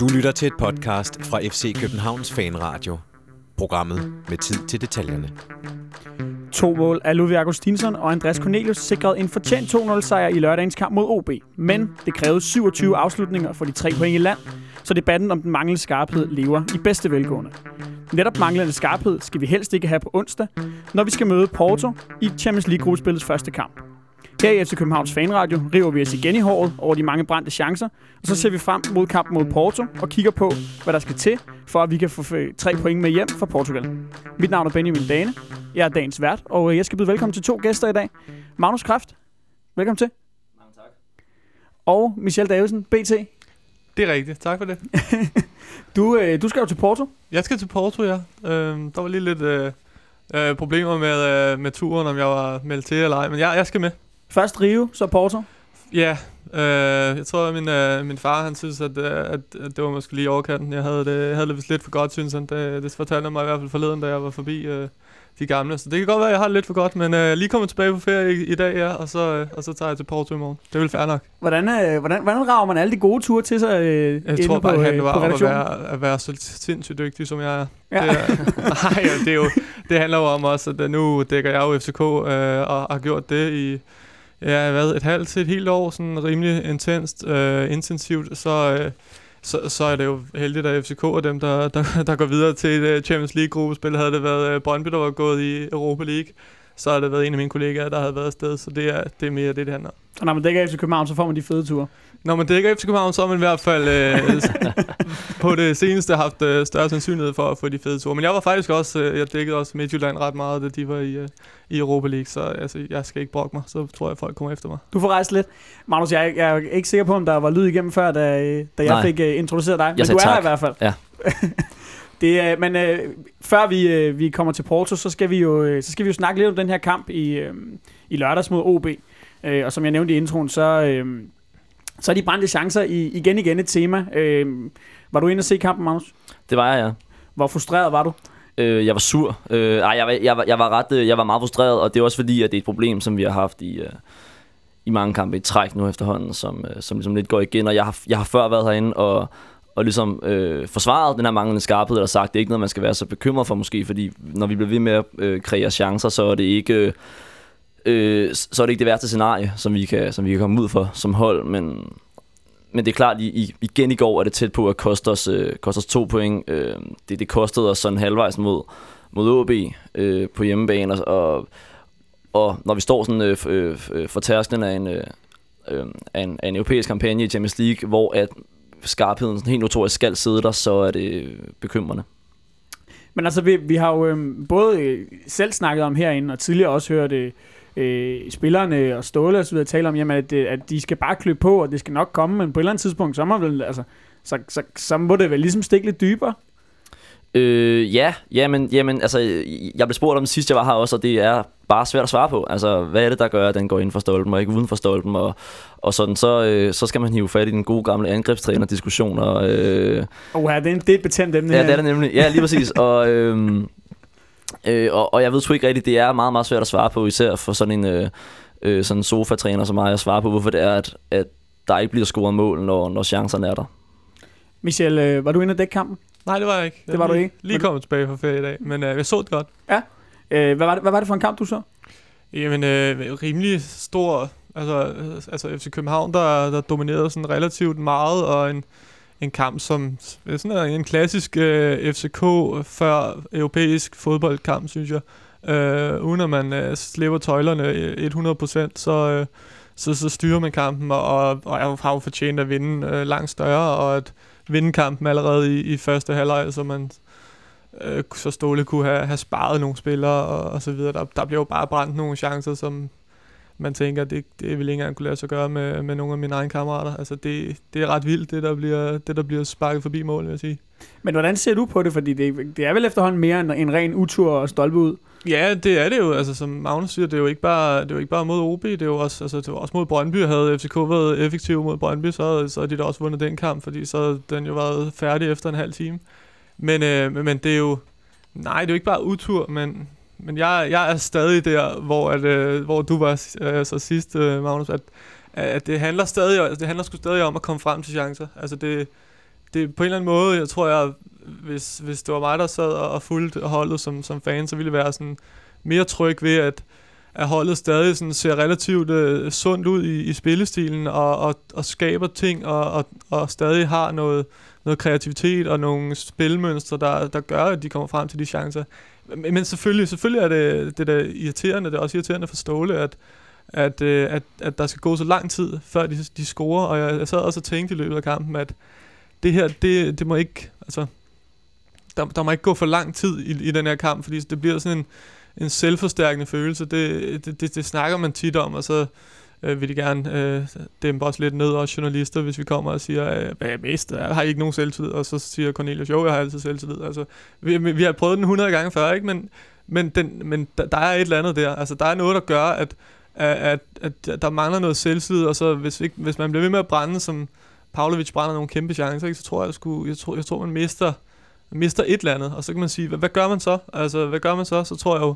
Du lytter til et podcast fra FC Københavns Fanradio. Programmet med tid til detaljerne. To mål af Ludvig Augustinsson og Andreas Cornelius sikrede en fortjent 2-0 sejr i lørdagens kamp mod OB. Men det krævede 27 afslutninger for de tre point i land, så debatten om den manglende skarphed lever i bedste velgående. Netop manglende skarphed skal vi helst ikke have på onsdag, når vi skal møde Porto i Champions League-gruppespillets første kamp. Her i FC Københavns Fanradio river vi os igen i håret over de mange brændte chancer, og så ser vi frem mod kampen mod Porto og kigger på, hvad der skal til, for at vi kan få tre point med hjem fra Portugal. Mit navn er Benjamin Dane. Jeg er dagens vært, og jeg skal byde velkommen til to gæster i dag. Magnus Kraft, velkommen til. Mange tak. Og Michel Davidsen, BT. Det er rigtigt. Tak for det. du, øh, du skal jo til Porto. Jeg skal til Porto, ja. Øh, der var lige lidt øh, øh, problemer med, øh, med turen, om jeg var meldt til eller ej. Men jeg, jeg skal med. Først Rio, så Porto. Ja, øh, jeg tror, at min, øh, min far han synes, at, øh, at, at det var måske lige overkanten. Jeg havde det, jeg havde det lidt for godt, synes han. Det, det fortalte mig i hvert fald forleden, da jeg var forbi øh, de gamle. Så det kan godt være, at jeg har det lidt for godt, men øh, lige kommet tilbage på ferie i, i dag, ja, og så, øh, og så tager jeg til Porto i morgen. Det vil fair nok. Hvordan, øh, hvordan, hvordan rager man alle de gode ture til sig øh, Jeg tror bare, på, at han øh, var om at være, at være så sindssygt dygtig, som jeg er. Ja. Det, er, nej, det, er jo, det handler jo om også, at nu dækker jeg jo FCK øh, og har gjort det i ja, hvad, et halvt til et helt år, sådan rimelig intenst, øh, intensivt, så, øh, så, så er det jo heldigt, at FCK er dem, der, der, der går videre til et øh, Champions League-gruppespil. Havde det været øh, Brøndby, der var gået i Europa League, så har det været en af mine kollegaer, der havde været afsted, så det er, det er mere det, det handler om. Og når man dækker FC København, så får man de fede ture. Når man dækker FC København, så har man i hvert fald øh, på det seneste haft øh, større sandsynlighed for at få de fede ture. Men jeg var faktisk også, øh, jeg dækkede også Midtjylland ret meget, da de var i, øh, i Europa League, så altså, jeg skal ikke brokke mig, så tror jeg, folk kommer efter mig. Du får rejst lidt. Magnus, jeg, jeg er ikke sikker på, om der var lyd igennem før, da, øh, da jeg Nej. fik uh, introduceret dig. Men sagde du er her tak. i hvert fald. Ja. det, er, men uh, før vi, uh, vi kommer til Porto, så skal, vi jo, uh, så skal vi jo snakke lidt om den her kamp i, uh, i lørdags mod OB. Uh, og som jeg nævnte i introen, så, uh, så er de brændte chancer i, igen igen et tema. Uh, var du inde og se kampen, Magnus? Det var jeg, ja. Hvor frustreret var du? Øh, jeg var sur. Øh, ej, jeg, var, jeg, var, jeg, var ret, øh, jeg var meget frustreret, og det er også fordi, at det er et problem, som vi har haft i, øh, i mange kampe i træk nu efterhånden, som, øh, som ligesom lidt går igen. Og jeg har, jeg har før været herinde og, og ligesom øh, forsvaret den her manglende skarphed, eller sagt, det er ikke noget, man skal være så bekymret for måske, fordi når vi bliver ved med at øh, kreere chancer, så er det ikke... Øh, øh, så er det ikke det værste scenarie, som vi kan, som vi kan komme ud for som hold, men, men det er klart, i, i, igen i går er det tæt på at koste os, øh, koste os to point. Øh, det, det kostede os sådan halvvejs mod, mod OB øh, på hjemmebane, og, og, og når vi står sådan øh, øh, øh, for tærsklen af en, øh, øh, af, en, af en europæisk kampagne i Champions League, hvor at skarpheden sådan helt notorisk skal sidde der, så er det bekymrende. Men altså, vi, vi har jo øhm, både øh, selv snakket om herinde, og tidligere også hørt øh, øh spillerne og Ståle osv. tale om, jamen, at, øh, at de skal bare klø på, og det skal nok komme, men på et eller andet tidspunkt, så må, vel, altså, så, så, så må det vel ligesom stikke lidt dybere. Øh, ja, jamen, jamen, altså, jeg blev spurgt om det sidst, jeg var her også, og det er bare svært at svare på. Altså, hvad er det, der gør, at den går ind for stolpen og ikke uden for stolpen? Og, og sådan, så, øh, så skal man hive fat i den gode gamle angrebstræner-diskussion. Og, øh, Og det, er en- det er et betændt emne ja, her. det er det nemlig. Ja, lige præcis. Og, øh, øh, og, og jeg ved sgu ikke rigtigt, det er meget, meget svært at svare på, især for sådan en øh, øh, sådan sofa-træner som mig, at svare på, hvorfor det er, at, at der ikke bliver scoret mål, når, når chancerne er der. Michel, øh, var du inde og dække kampen? Nej, det var jeg ikke. Det var du lige, ikke? Lige kommet tilbage fra ferie i dag, men øh, jeg så det godt. Øh, hvad, var det, hvad var det for en kamp, du så? Jamen, øh, rimelig stor, altså, øh, altså FC København, der, der dominerede sådan relativt meget, og en, en kamp, som sådan er en klassisk øh, FCK før europæisk fodboldkamp, synes jeg. Øh, uden at man øh, slipper tøjlerne øh, 100%, så, øh, så, så styrer man kampen, og, og, og jeg har jo fortjent at vinde øh, langt større, og at vinde kampen allerede i, i første halvleg, så man øh, så Ståle kunne have, have sparet nogle spillere og, og så videre. Der, der blev jo bare brændt nogle chancer, som man tænker, det, det ville ikke engang kunne lade sig gøre med, med nogle af mine egne kammerater. Altså det, det er ret vildt, det der, bliver, det der bliver sparket forbi mål, vil jeg sige. Men hvordan ser du på det? Fordi det, det er vel efterhånden mere en, en ren utur og stolpe ud. Ja, det er det jo. Altså, som Magnus siger, det er jo ikke bare, det er jo ikke bare mod OB, det er jo også, altså, det var også mod Brøndby. Havde FCK været effektiv mod Brøndby, så, så havde de da også vundet den kamp, fordi så havde den jo været færdig efter en halv time. Men, øh, men- men det er jo, nej, det er jo ikke bare utur, men, men jeg, jeg er stadig der, hvor, at, øh, hvor du var øh, så sidst, øh, Magnus, at, at det handler stadig, altså, det handler sgu stadig om at komme frem til chancer. Altså det, det på en eller anden måde, jeg tror jeg, hvis, hvis det var mig, der sad og, og fulgte holdet som, som fan, så ville det være sådan mere tryg ved, at, at holdet stadig sådan ser relativt øh, sundt ud i, i spillestilen, og, og, og skaber ting, og, og, og stadig har noget, noget kreativitet og nogle spilmønstre, der, der gør, at de kommer frem til de chancer. Men, men selvfølgelig, selvfølgelig er det, det der irriterende, det er også irriterende for Ståle, at, at, øh, at, at der skal gå så lang tid, før de, de scorer, og jeg, jeg sad også og tænkte i løbet af kampen, at det her, det, det må ikke, altså, der, der må ikke gå for lang tid i, i den her kamp, fordi det bliver sådan en, en selvforstærkende følelse. Det, det, det, det snakker man tit om, og så øh, vil de gerne øh, dæmpe os lidt ned, også journalister, hvis vi kommer og siger, øh, hvad er mest? Jeg har I ikke nogen selvtillid? Og så siger Cornelius, jo, jeg har altid selvtillid. Altså, vi, vi har prøvet den 100 gange før, ikke? Men, men, den, men der, der er et eller andet der. Altså, der er noget, der gør, at, at, at, at der mangler noget selvtillid, og så hvis, ikke, hvis man bliver ved med at brænde, som Pavlovic brænder nogle kæmpe chancer, ikke? så tror jeg, jeg, skulle, jeg, tror, jeg tror, man mister, mister et eller andet. Og så kan man sige, hvad, hvad gør man så? Altså, hvad gør man så? Så tror jeg jo,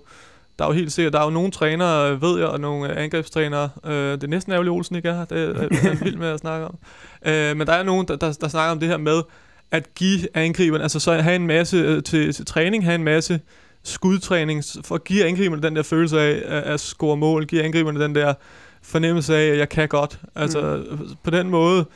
der er jo helt sikkert, der er jo nogle trænere, ved jeg, og nogle angrebstrænere. Øh, det er næsten ærgerligt, Olsen ikke er her. Det er jeg vild med at snakke om. Øh, men der er nogen, der, der, der snakker om det her med, at give angriberen, altså så have en masse øh, til, til træning, have en masse skudtræning, for at give angriberne den der følelse af at, at score mål, give angriberne den der fornemmelse af, at jeg kan godt. Altså mm. på den måde,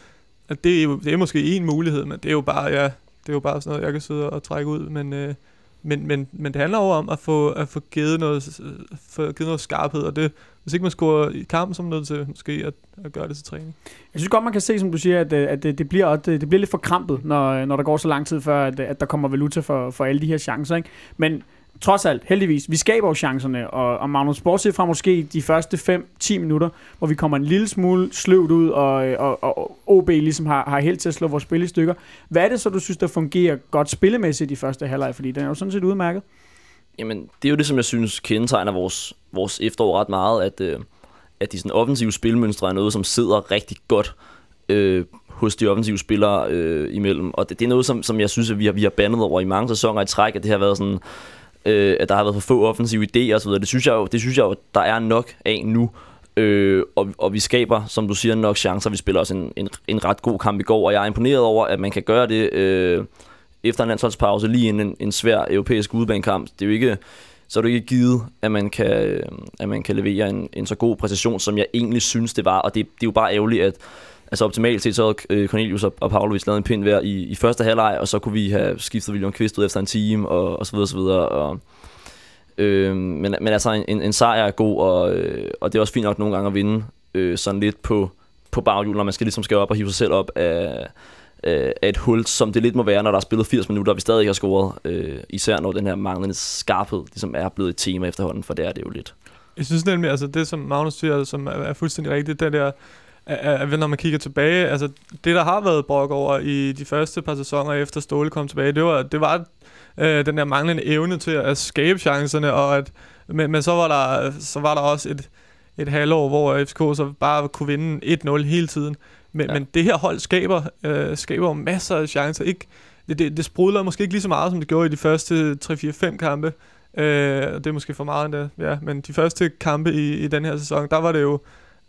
at det er, jo, det er måske en mulighed, men det er jo bare, ja, det er jo bare sådan noget, jeg kan sidde og trække ud, men, øh, men, men, men det handler over om at få, at få givet noget, få givet noget skarphed, og det, hvis ikke man scorer i kampen, så er man nødt til måske at, at gøre det til træning. Jeg synes godt, man kan se, som du siger, at, øh, at det, det, bliver, at det bliver lidt for krampet, når, når der går så lang tid før, at, at der kommer valuta for, for alle de her chancer. Ikke? Men trods alt, heldigvis, vi skaber jo chancerne, og, og Magnus, bortset fra måske de første 5-10 minutter, hvor vi kommer en lille smule sløvt ud, og, og, og OB ligesom har, har held til at slå vores spil i stykker. Hvad er det så, du synes, der fungerer godt spillemæssigt i første halvleg? Fordi den er jo sådan set udmærket. Jamen, det er jo det, som jeg synes kendetegner vores, vores efterår ret meget, at, øh, at de sådan offensive spilmønstre er noget, som sidder rigtig godt øh, hos de offensive spillere øh, imellem. Og det, det er noget, som, som jeg synes, at vi har, vi har bandet over i mange sæsoner i træk, at det har været sådan øh, at der har været for få offensive idéer osv. Det synes jeg jo, det synes jeg jo der er nok af nu. Øh, og, og vi skaber, som du siger, nok chancer. Vi spiller også en, en, en ret god kamp i går, og jeg er imponeret over, at man kan gøre det øh, efter en landsholdspause, lige inden en, en svær europæisk udebanekamp. Det er jo ikke, så er det ikke givet, at man kan, øh, at man kan levere en, en så god præcision, som jeg egentlig synes, det var. Og det, det er jo bare ærgerligt, at altså optimalt set, så havde øh, Cornelius og, og Pavlovic lavet en pind hver i, i første halvleg, og så kunne vi have skiftet William Kvist ud efter en time, og, og så videre, så videre. Og, øh, men, men altså, en, en sejr er god, og, øh, og det er også fint nok nogle gange at vinde øh, sådan lidt på, på baghjul, når man skal ligesom skal op og hive sig selv op af, af et hul, som det lidt må være, når der er spillet 80 minutter, og vi stadig ikke har scoret. Øh, især når den her manglende skarphed ligesom er blevet et tema efterhånden, for det er det jo lidt. Jeg synes nemlig, altså det som Magnus siger, som er, er fuldstændig rigtigt, det der at, når man kigger tilbage, altså det der har været brok over i de første par sæsoner efter Ståle kom tilbage, det var, det var øh, den der manglende evne til at skabe chancerne, og at, men, men så, var der, så var der også et, et halvår, hvor FCK så bare kunne vinde 1-0 hele tiden. Men, ja. men det her hold skaber, øh, skaber masser af chancer. Ikke, det, det, det sprudler måske ikke lige så meget, som det gjorde i de første 3-4-5 kampe. Øh, det er måske for meget endda, ja. Men de første kampe i, i den her sæson, der var det jo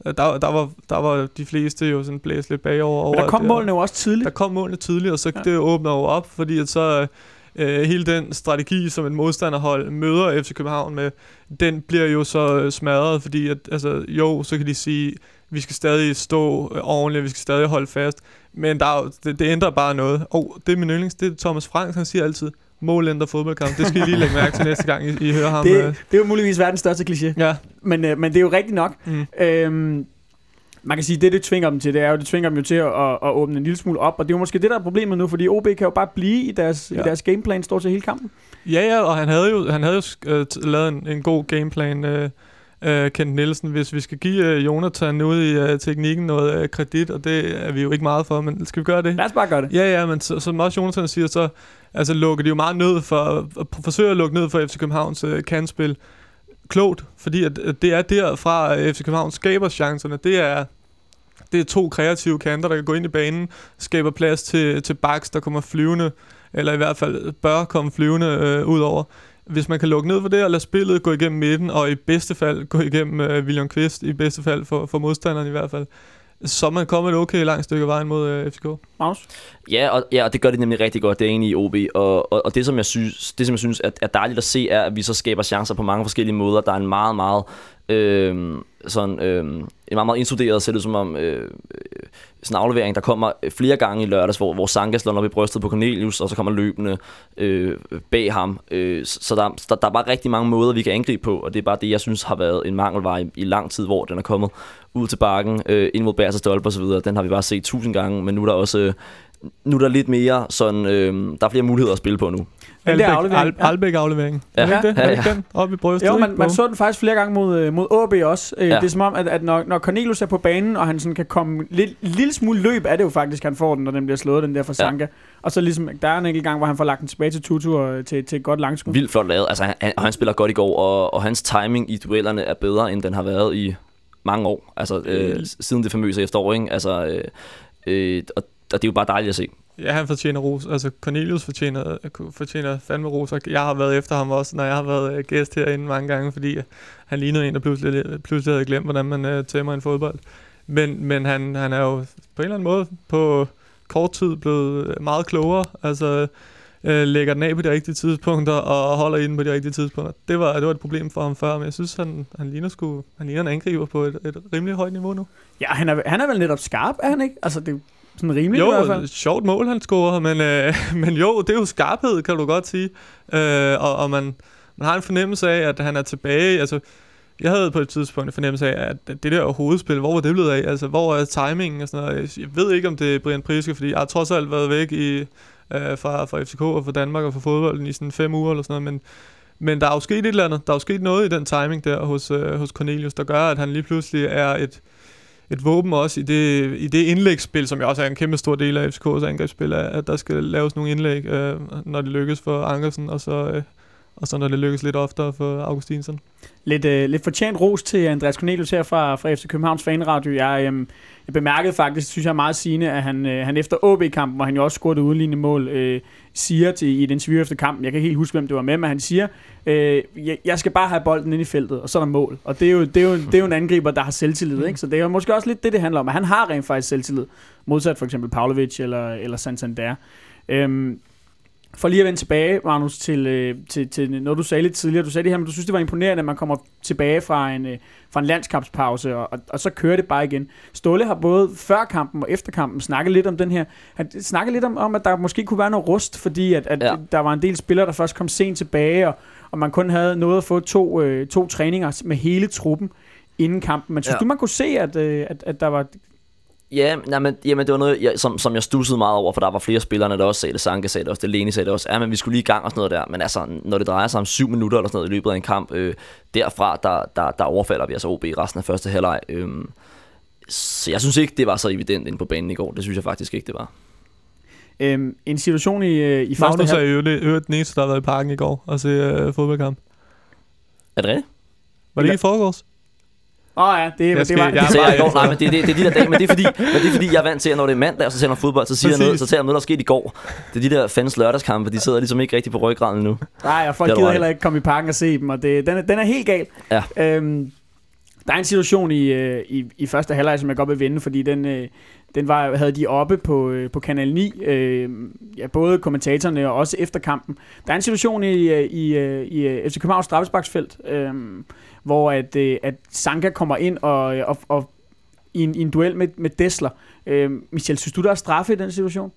der, der, var, der var de fleste jo sådan blæst lidt bagover. Over, der kom det, målene jo også tidligt. Der kom målene tidligt, og så ja. det åbner jo op, fordi at så øh, hele den strategi, som en modstanderhold møder FC København med, den bliver jo så smadret, fordi at, altså, jo, så kan de sige, vi skal stadig stå øh, ordentligt, vi skal stadig holde fast, men der er, det, det ændrer bare noget. Og det er min yndlings, det er Thomas Frank, han siger altid, mål ændrer fodboldkamp. Det skal I lige lægge mærke til næste gang, I, I hører ham. Det, øh. det er jo muligvis verdens største kliché. Ja. Men, øh, men det er jo rigtigt nok. Mm. Øhm, man kan sige, det, det tvinger dem til, det er jo, det tvinger dem jo til at, at, at åbne en lille smule op, og det er jo måske det, der er problemet nu, fordi OB kan jo bare blive i deres, ja. i deres gameplan stort til hele kampen. Ja, ja, og han havde jo, han havde jo uh, lavet en, en god gameplan, uh, uh, Kent Nielsen, hvis vi skal give uh, Jonathan ud i uh, teknikken noget uh, kredit, og det er vi jo ikke meget for, men skal vi gøre det? Lad os bare gøre det. Ja, ja, men så, som også Jonathan siger, så altså, lukker de jo meget ned for, at forsøge at lukke ned for FC Københavns øh, kandspil klogt, fordi at, at det er derfra, øh, at FC København skaber chancerne. Det er det er to kreative kanter, der kan gå ind i banen, skaber plads til, til baks, der kommer flyvende, eller i hvert fald bør komme flyvende øh, ud over. hvis man kan lukke ned for det og lade spillet gå igennem midten, og i bedste fald gå igennem øh, William Kvist, i bedste fald for, for modstanderen i hvert fald, så er man kommet et okay langt stykke vejen mod øh, FCK. Magnus? Ja, og, ja, og det gør det nemlig rigtig godt, det er egentlig i OB. Og, og, og det, som jeg synes, det, som jeg synes er, er dejligt at se, er, at vi så skaber chancer på mange forskellige måder. Der er en meget, meget øh, sådan, øh, en meget, meget instuderet, ser det som om, øh, øh, sådan en aflevering, der kommer flere gange i lørdags, hvor, hvor Sanka slår op i brystet på Cornelius, og så kommer løbende øh, bag ham. Øh, så der, der, der er bare rigtig mange måder, vi kan angribe på, og det er bare det, jeg synes har været en mangelvare i, i lang tid, hvor den er kommet ud til bakken, øh, ind mod Bærs og Stolpe osv. Den har vi bare set tusind gange, men nu er der også... Øh, nu er der lidt mere sådan, øh, der er flere muligheder at spille på nu. Albæk, aflevering, Al, ja. Albæk aflevering. Ja. Er det ikke det? Ja, Er ja. den? Oppe i brystet, Jo, man, man så den faktisk flere gange mod, øh, mod AB også. Øh, Ja. Det er som om, at, at når, når Cornelius er på banen, og han sådan kan komme lidt, lille smule løb, er det jo faktisk, han får den, når den bliver slået, den der fra Ja. Sanka. Og så ligesom, der er en enkelt gang, hvor han får lagt den tilbage til Tutu og til, til et godt langskud. Vildt flot lavet. Altså, han, og han spiller godt i går, og, og hans timing i duellerne er bedre, end den har været i mange år. Altså, øh, siden det famøse efterår, ikke? Altså, øh, øh, og, og det er jo bare dejligt at se. Ja, han fortjener ros. Altså, Cornelius fortjener, fortjener fandme ros. Og jeg har været efter ham også, når jeg har været øh, gæst herinde mange gange, fordi han lignede en, der pludselig, pludselig havde glemt, hvordan man uh, tæmmer en fodbold. Men, men han, han er jo på en eller anden måde på kort tid blevet meget klogere. Altså, øh, lægger den af på de rigtige tidspunkter og holder i den på de rigtige tidspunkter. Det var, det var et problem for ham før, men jeg synes, han, han, ligner, sgu, han ligner en angriber på et, et rimelig højt niveau nu. Ja, han er, han er vel netop skarp, er han ikke? Altså, det er sådan rimeligt i hvert Jo, fald. sjovt mål, han scorer, men, øh, men jo, det er jo skarphed, kan du godt sige. Øh, og og man, man har en fornemmelse af, at han er tilbage. Altså, jeg havde på et tidspunkt en fornemmelse af, at det der hovedspil, hvor var det blevet af? Altså, hvor er timingen og sådan noget? Jeg ved ikke, om det er Brian Priske, fordi jeg har trods alt været væk i, øh, fra, fra FCK og fra Danmark og fra fodbolden i sådan fem uger eller sådan noget, men, men der er jo sket et eller andet. Der er jo sket noget i den timing der hos, øh, hos Cornelius, der gør, at han lige pludselig er et, et våben også i det, i det indlægsspil, som jo også er en kæmpe stor del af FCK's angrebsspil, at der skal laves nogle indlæg, øh, når det lykkes for Ankersen, og så, øh, og så når det lykkes lidt oftere for Augustinsen. Lidt, øh, lidt fortjent ros til Andreas Cornelius her fra, fra FC Københavns Fanradio. Jeg, øh, jeg bemærkede faktisk, synes jeg er meget sigende, at han, øh, han efter OB-kampen, hvor han jo også scorede udlignende mål, øh, siger til, i et interview efter kampen, jeg kan ikke helt huske, hvem det var med, men han siger, øh, jeg, jeg skal bare have bolden ind i feltet, og så er der mål. Og det er jo, det er jo, det er jo en angriber, der har selvtillid, ikke? Så det er jo måske også lidt det, det handler om, at han har rent faktisk selvtillid, modsat for eksempel Pavlovic eller, eller Santander. Øhm, for lige at vende tilbage, Magnus, til, øh, til, til noget, du sagde lidt tidligere. Du sagde det her, men du synes, det var imponerende, at man kommer tilbage fra en, øh, fra en landskampspause, og, og, og så kører det bare igen. Ståle har både før kampen og efter kampen snakket lidt om den her. Han snakker lidt om, om, at der måske kunne være noget rust, fordi at, at Ja. der var en del spillere, der først kom sent tilbage, og, og man kun havde nået at få to, øh, to træninger med hele truppen inden kampen. Men synes Ja. du, man kunne se, at, øh, at, at der var... Ja, nej, men, jamen, det var noget, jeg, som, som jeg stussede meget over, for der var flere spillerne, der også sagde det. Sanke sagde det også, det Lene sagde det også. Ja, men vi skulle lige i gang og sådan noget der. Men altså, når det drejer sig om syv minutter eller sådan noget i løbet af en kamp, øh, derfra, der, der, der overfalder vi altså OB i resten af første halvleg. Øh, så jeg synes ikke, det var så evident inde på banen i går. Det synes jeg faktisk ikke, det var. Øhm, en situation i, øh, i første Magnus er jo øvrigt den eneste, der har været i parken i går og se øh, fodboldkamp. Er det rigtigt? Var det ikke i forgårs? Åh oh, ja, det, Jeg det skal- var... jeg det er Det jeg i går, nej, men det, det, det, er de der dage, men det er fordi, men det er fordi, jeg er vant til, at når det er mandag, og så ser man fodbold, så siger jeg noget, så tager jeg noget, der skete i går. Det er de der fans lørdagskampe, de sidder ligesom ikke rigtig på ryggraden nu. Nej, og folk Det er gider i. heller ikke komme i parken og se dem, og det, den, er, den er helt gal. Ja. Øhm, der er en situation i, øh, i, i første halvleg, som jeg godt vil vende, fordi den, øh, den var, havde de oppe på, øh, på Kanal 9, øh, ja, både kommentatorerne og også efter kampen. Der er en situation i, i, i øh, FC Københavns straffesparksfelt, øh, hvor at, øh, at Sanka kommer ind og, og, og i, en, i en duel med, med Dessler. Øh, Michel, synes du, der er straffe i den situation?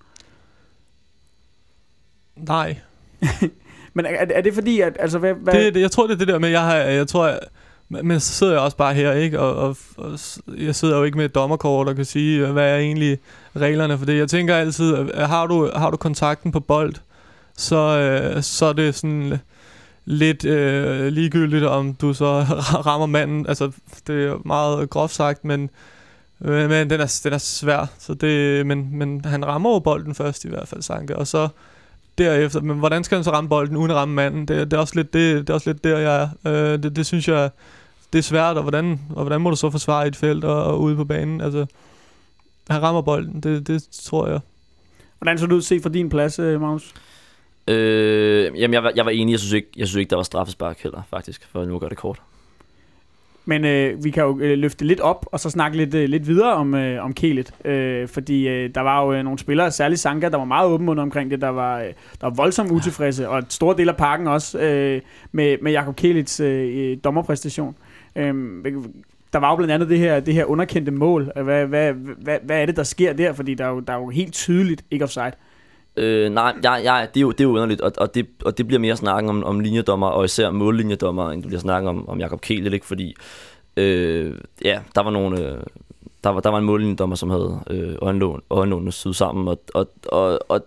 Nej. Men er, er det fordi, at... Altså, hvad, hvad, Det, det, jeg tror, det er det der med, jeg har, jeg tror, jeg, men så sidder jeg også bare her, ikke? Og, og, og jeg sidder jo ikke med et dommerkort og kan sige, hvad er egentlig reglerne for det. Jeg tænker altid, har du, har du kontakten på bold, så, øh, så er det sådan lidt øh, ligegyldigt, om du så rammer manden. Altså, det er meget groft sagt, men, men, men den, er, den er svær. Så det, men, men han rammer jo bolden først i hvert fald, Sanke. Og så derefter, men hvordan skal han så ramme bolden uden at ramme manden? Det, det, er, også lidt, det, det er også lidt der, jeg er. Øh, det, det synes jeg, det er svært, og hvordan, og hvordan må du så forsvare i et felt og, og ude på banen? Altså, han rammer bolden, det, det tror jeg. Hvordan så det ud se fra din plads, øh, Magnus? Øh, jamen, jeg var, jeg var enig. Jeg synes, ikke, jeg synes ikke, der var straffespark heller, faktisk, for nu at gøre det kort. Men øh, vi kan jo øh, løfte lidt op, og så snakke lidt, øh, lidt videre om, øh, om Kelet. Øh, fordi øh, der var jo øh, nogle spillere, særligt Sanka, der var meget åben under omkring det. Der var, øh, der var voldsomt utilfredse, og et stort del af parken også øh, med, med Jakob Kelets øh, dommerpræstation. Øh, der var jo blandt andet det her, det her underkendte mål. Hvad, hvad, hvad, hvad er det, der sker der? Fordi der er jo, der er jo helt tydeligt ikke offside. Øh, Øh, nej, jeg, jeg, det, er jo, det er jo underligt, og, og, det, og det bliver mere snakken om, om linjedommer, og især mållinjedommer, end du bliver snakken om, om Jakob Kehl, ikke? fordi øh, ja, der var nogle... Øh, der var, der var en mållinjedommer, som havde øh, øjenlån, øjenlånene syet sammen, og, og, og, og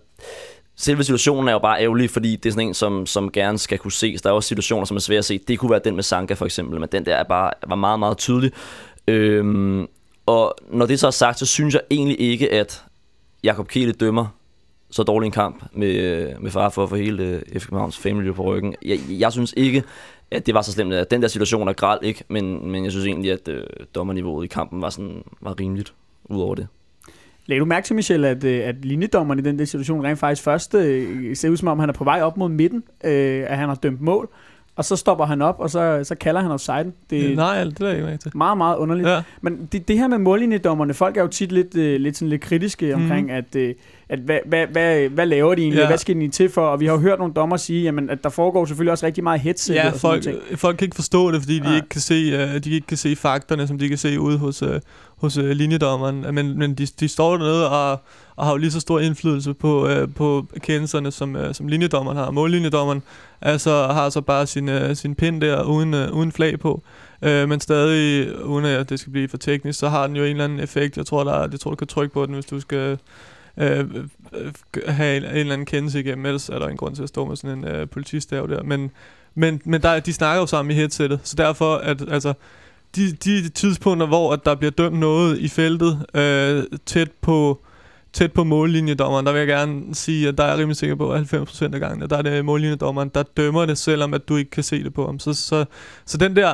selve situationen er jo bare ærgerlig, fordi det er sådan en, som, som gerne skal kunne ses. Der er også situationer, som er svære at se. Det kunne være den med Sanka for eksempel, men den der er bare, var meget, meget tydelig. Øhm, og når det så er sagt, så synes jeg egentlig ikke, at Jakob Kele dømmer så dårlig en kamp med, med far for at få hele øh, FC Københavns family på ryggen. Jeg, jeg synes ikke, at det var så slemt. At den der situation er græld, ikke? Men, men jeg synes egentlig, at øh, dommerniveauet i kampen var, sådan, var rimeligt ud over det. Lad du mærke til, Michel, at, øh, at linjedommeren i den der situation rent faktisk først øh, ser ud som om, han er på vej op mod midten, øh, at han har dømt mål, og så stopper han op, og så, så kalder han offside. Det er Nej, det er ikke med til. Meget, meget underligt. Ja. Men det, det her med mållinjedommerne, folk er jo tit lidt, øh, lidt, sådan lidt kritiske mhm. omkring, mm. at, øh, at hvad, hvad, hvad, hvad laver de egentlig, ja. hvad skal de til for? Og vi har jo hørt nogle dommer sige, jamen, at der foregår selvfølgelig også rigtig meget headset. Ja, og folk, folk kan ikke forstå det, fordi de, ja. ikke kan se, uh, de ikke kan se fakterne, som de kan se ude hos, uh, hos uh, linjedommeren. Men, men de, de står dernede og, og har jo lige så stor indflydelse på, uh, på kendelserne, som, uh, som linjedommeren har. Mållinjedommeren altså, har så bare sin, uh, sin pind der uden, uh, uden flag på. Men stadig, uden at det skal blive for teknisk, så har den jo en eller anden effekt. Jeg tror, der, jeg tror du kan trykke på den, hvis du skal Øh, øh, øh, have en, en eller anden kendelse igennem, ellers er der en grund til at stå med sådan en øh, politistav der. Men, men, men der, de snakker jo sammen i headsettet, så derfor at altså, de, de tidspunkter, hvor at der bliver dømt noget i feltet øh, tæt på tæt på mållinjedommeren, der vil jeg gerne sige, at der er rimelig sikker på, at 90% af gangene, der er det mållinjedommeren, der dømmer det, selvom at du ikke kan se det på ham. Så, så, så den der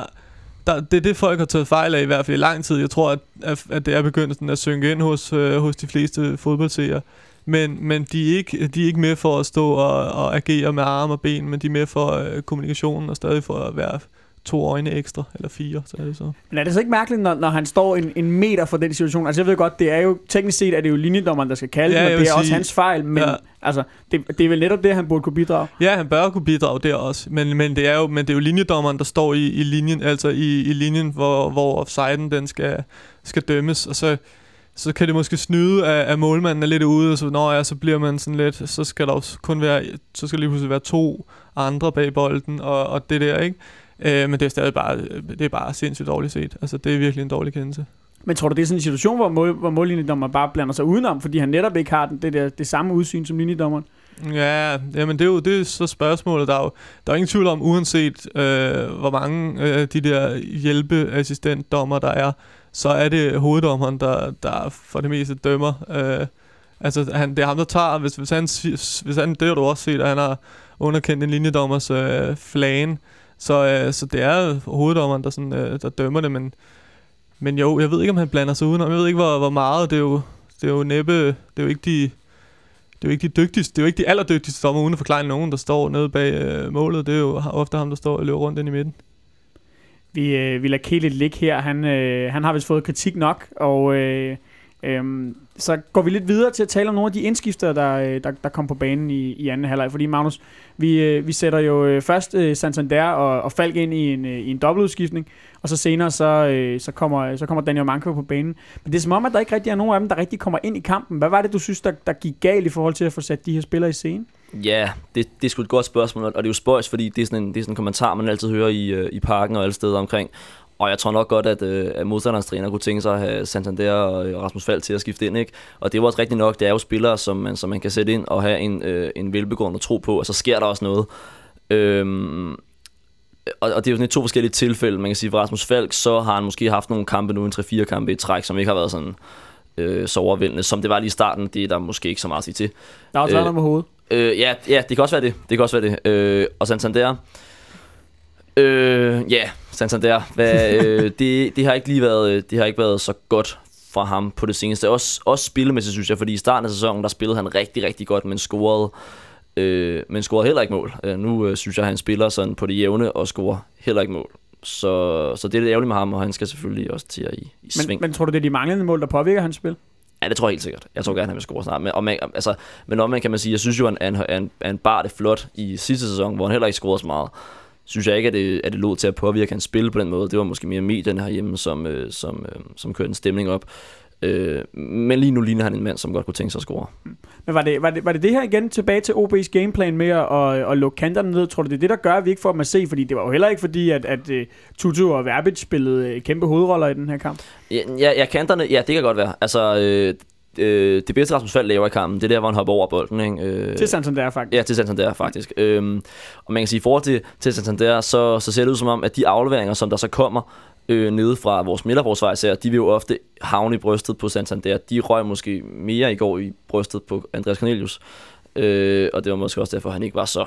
der, det er det, folk har taget fejl af, i hvert fald i lang tid. Jeg tror, at, at det er begyndt sådan at synge ind hos, øh, hos de fleste fodboldseere. Men, men de, er ikke, de er ikke med for at stå og, og agere med arme og ben, men de er med for øh, kommunikationen og stadig for at være to øjne ekstra, eller fire, så er det så. Men er det så ikke mærkeligt, når, når han står en, en meter fra den situation? Altså jeg ved godt, det er jo, teknisk set er det jo linjedommeren, der skal kalde ja, men det er sige, også hans fejl, men ja. altså, det, det er vel netop det, han burde kunne bidrage? Ja, han bør kunne bidrage der også, men, men, det, er jo, men det er jo linjedommeren, der står i, i linjen, altså i, i linjen, hvor, hvor offsiden den skal, skal dømmes, og så, så kan det måske snyde, at, at målmanden er lidt ude, og så, når ja, så bliver man sådan lidt, så skal der også kun være, så skal lige pludselig være to andre bag bolden, og, og det der, ikke? Øh, men det er stadig bare, det er bare sindssygt dårligt set. Altså, det er virkelig en dårlig kendelse. Men tror du, det er sådan en situation, hvor, mål, hvor mållinjedommer bare blander sig udenom, fordi han netop ikke har den, det, der, det samme udsyn som linjedommeren? Ja, jamen det er jo det er så spørgsmålet. Der er jo der er ingen tvivl om, uanset øh, hvor mange øh, de der hjælpeassistentdommer der er, så er det hoveddommeren, der, der for det meste dømmer. Øh, altså, han, det er ham, der tager, hvis, hvis han, hvis han, det har du også set, at han har underkendt en linjedommers øh, flagen, så, øh, så det er hoveddommeren, der, sådan, øh, der dømmer det, men, men jo, jeg ved ikke, om han blander sig udenom. Jeg ved ikke, hvor, hvor meget. Det er jo, det er jo næppe... Det er jo ikke de... Det er jo ikke de dygtigste, det er jo ikke de allerdygtigste dommer, uden at forklare nogen, der står nede bag øh, målet. Det er jo ofte ham, der står og løber rundt ind i midten. Vi, øh, vi lader Kelly ligge her. Han, øh, han har vist fået kritik nok, og øh, øh, så går vi lidt videre til at tale om nogle af de indskifter, der, øh, der, der kom på banen i, i anden halvleg. Fordi Magnus, vi, øh, vi sætter jo øh, først Santander og, og Falk ind i en, i en dobbeltudskiftning, og så senere så, så, kommer, så kommer Daniel Manko på banen. Men det er som om, at der ikke rigtig er nogen af dem, der rigtig kommer ind i kampen. Hvad var det, du synes, der, der gik galt i forhold til at få sat de her spillere i scenen? Ja, det, det er sgu et godt spørgsmål, og det er jo spøjs, fordi det er sådan en, det er sådan en kommentar, man altid hører i, i parken og alle steder omkring. Og jeg tror nok godt, at, øh, at modstanderens træner kunne tænke sig at have Santander og Rasmus Fald til at skifte ind. Ikke? Og det var også rigtigt nok. Det er jo spillere, som man, som man kan sætte ind og have en, øh, en velbegrundet tro på, og så sker der også noget. Øhm, og, og det er jo sådan to forskellige tilfælde. Man kan sige, for Rasmus Falk, så har han måske haft nogle kampe nu, en 3-4 kampe i træk, som ikke har været sådan øh, så overvældende, som det var lige i starten. Det er der måske ikke så meget at sige til. Der er også øh, med hovedet. Øh, ja, ja, det kan også være det. Det kan også være det. Øh, og Santander, Øh, ja, Santander. Hvad, øh, det, det, har ikke lige været, det har ikke været så godt fra ham på det seneste. Også, også spillemæssigt, synes jeg, fordi i starten af sæsonen, der spillede han rigtig, rigtig godt, men scorede øh, men scorede heller ikke mål. Øh, nu øh, synes jeg, han spiller sådan på det jævne og scorer heller ikke mål. Så, så det er lidt ærgerligt med ham, og han skal selvfølgelig også til at i, i sving. Men, men tror du, det er de manglende mål, der påvirker hans spil? Ja, det tror jeg helt sikkert. Jeg tror gerne, han vil score snart. Men, og man, altså, men omvendt kan man sige, jeg synes jo, at han, han, han bar det flot i sidste sæson, hvor han heller ikke scorede så meget. Synes jeg ikke, at det, at det lå til at påvirke hans spil på den måde. Det var måske mere medierne herhjemme, som, øh, som, øh, som kørte en stemning op. Øh, men lige nu ligner han en mand, som godt kunne tænke sig at score. Men var det, var det, var det det her igen tilbage til OB's gameplan med at, at, at lukke kanterne ned? Tror du, det er det, der gør, at vi ikke får dem at se? Fordi det var jo heller ikke fordi, at, at uh, Tutu og Verbic spillede uh, kæmpe hovedroller i den her kamp. Ja, ja, ja kanterne, ja, det kan godt være. Altså, øh, øh, det bedste Rasmus Fald laver i kampen, det er der, hvor han hopper over bolden. Ikke? Øh, Til Santander faktisk. Ja, til Santander faktisk. Øhm, og man kan sige, i forhold til, til Santander, så, så ser det ud som om, at de afleveringer, som der så kommer øh, nede fra vores midterforsvar især, de vil jo ofte havne i brystet på Santander. De røg måske mere i går i brystet på Andreas Cornelius. Øh, og det var måske også derfor, han ikke var så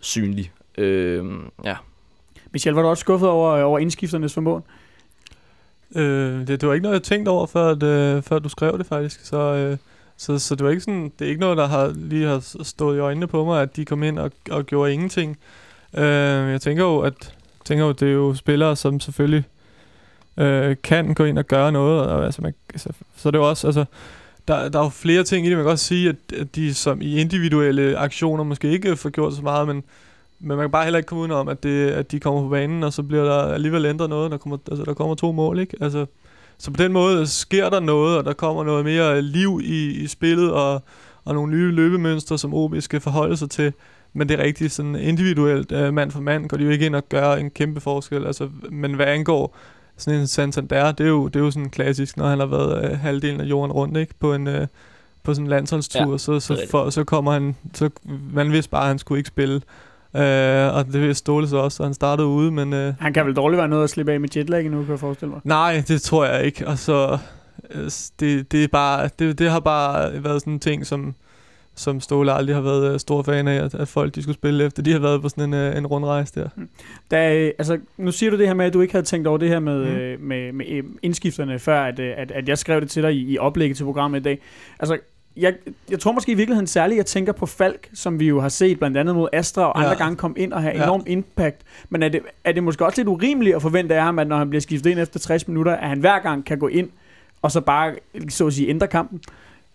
synlig. Øh, ja. Michel, var du også skuffet over, over indskifternes formåen? Øh, det, det var ikke noget, jeg tænkte over, før, at, øh, før du skrev det faktisk. Så, øh, så, så det var ikke sådan, det er ikke noget, der har, lige har stået i øjnene på mig, at de kom ind og, og gjorde ingenting. Øh, jeg tænker jo, at tænker jo, det er jo spillere, som selvfølgelig øh, kan gå ind og gøre noget. Og, altså, man, så, så er det jo også, altså, der, der er jo flere ting i det. Man kan også sige, at, at de som i individuelle aktioner måske ikke får gjort så meget, men, men man kan bare heller ikke komme udenom, at, det, at de kommer på banen, og så bliver der alligevel ændret noget. Der kommer, altså, der kommer to mål, ikke? Altså, så på den måde sker der noget, og der kommer noget mere liv i, i spillet, og, og nogle nye løbemønstre, som OB skal forholde sig til. Men det er rigtigt, sådan individuelt, uh, mand for mand, går de jo ikke ind og gør en kæmpe forskel. Altså, men hvad angår sådan en Santander, det er jo, det er jo sådan klassisk, når han har været uh, halvdelen af jorden rundt, ikke? På en, uh, på sådan en landsholdstur, Ja, så, så, for, så kommer han, så man vidste bare, at han skulle ikke spille. Uh, og det Ståle så også, så han startede ude, men... Uh, Han kan vel dårligt være noget at slippe af med jetlag nu, kan jeg forestille mig. Nej, det tror jeg ikke. Og så øh, det, det er bare det, det har bare været sådan en ting som som Ståle aldrig har været øh, stor fan af, at, at folk de skulle spille efter. De har været på sådan en, øh, en rundrejse der. Da, øh, altså, nu siger du det her med, at du ikke havde tænkt over det her med, Mm. mm. øh, med, med øh, indskifterne, før at, øh, at, at jeg skrev det til dig i, i oplægget til programmet i dag. Altså, jeg, jeg tror måske i virkeligheden særligt, jeg tænker på Falk, som vi jo har set blandt andet mod Astra, og Ja. andre gange kom ind og have Ja. enorm impact. Men er det, er det måske også lidt urimeligt at forvente af ham, at når han bliver skiftet ind efter 60 minutter, at han hver gang kan gå ind og så bare, så at sige, ændre kampen?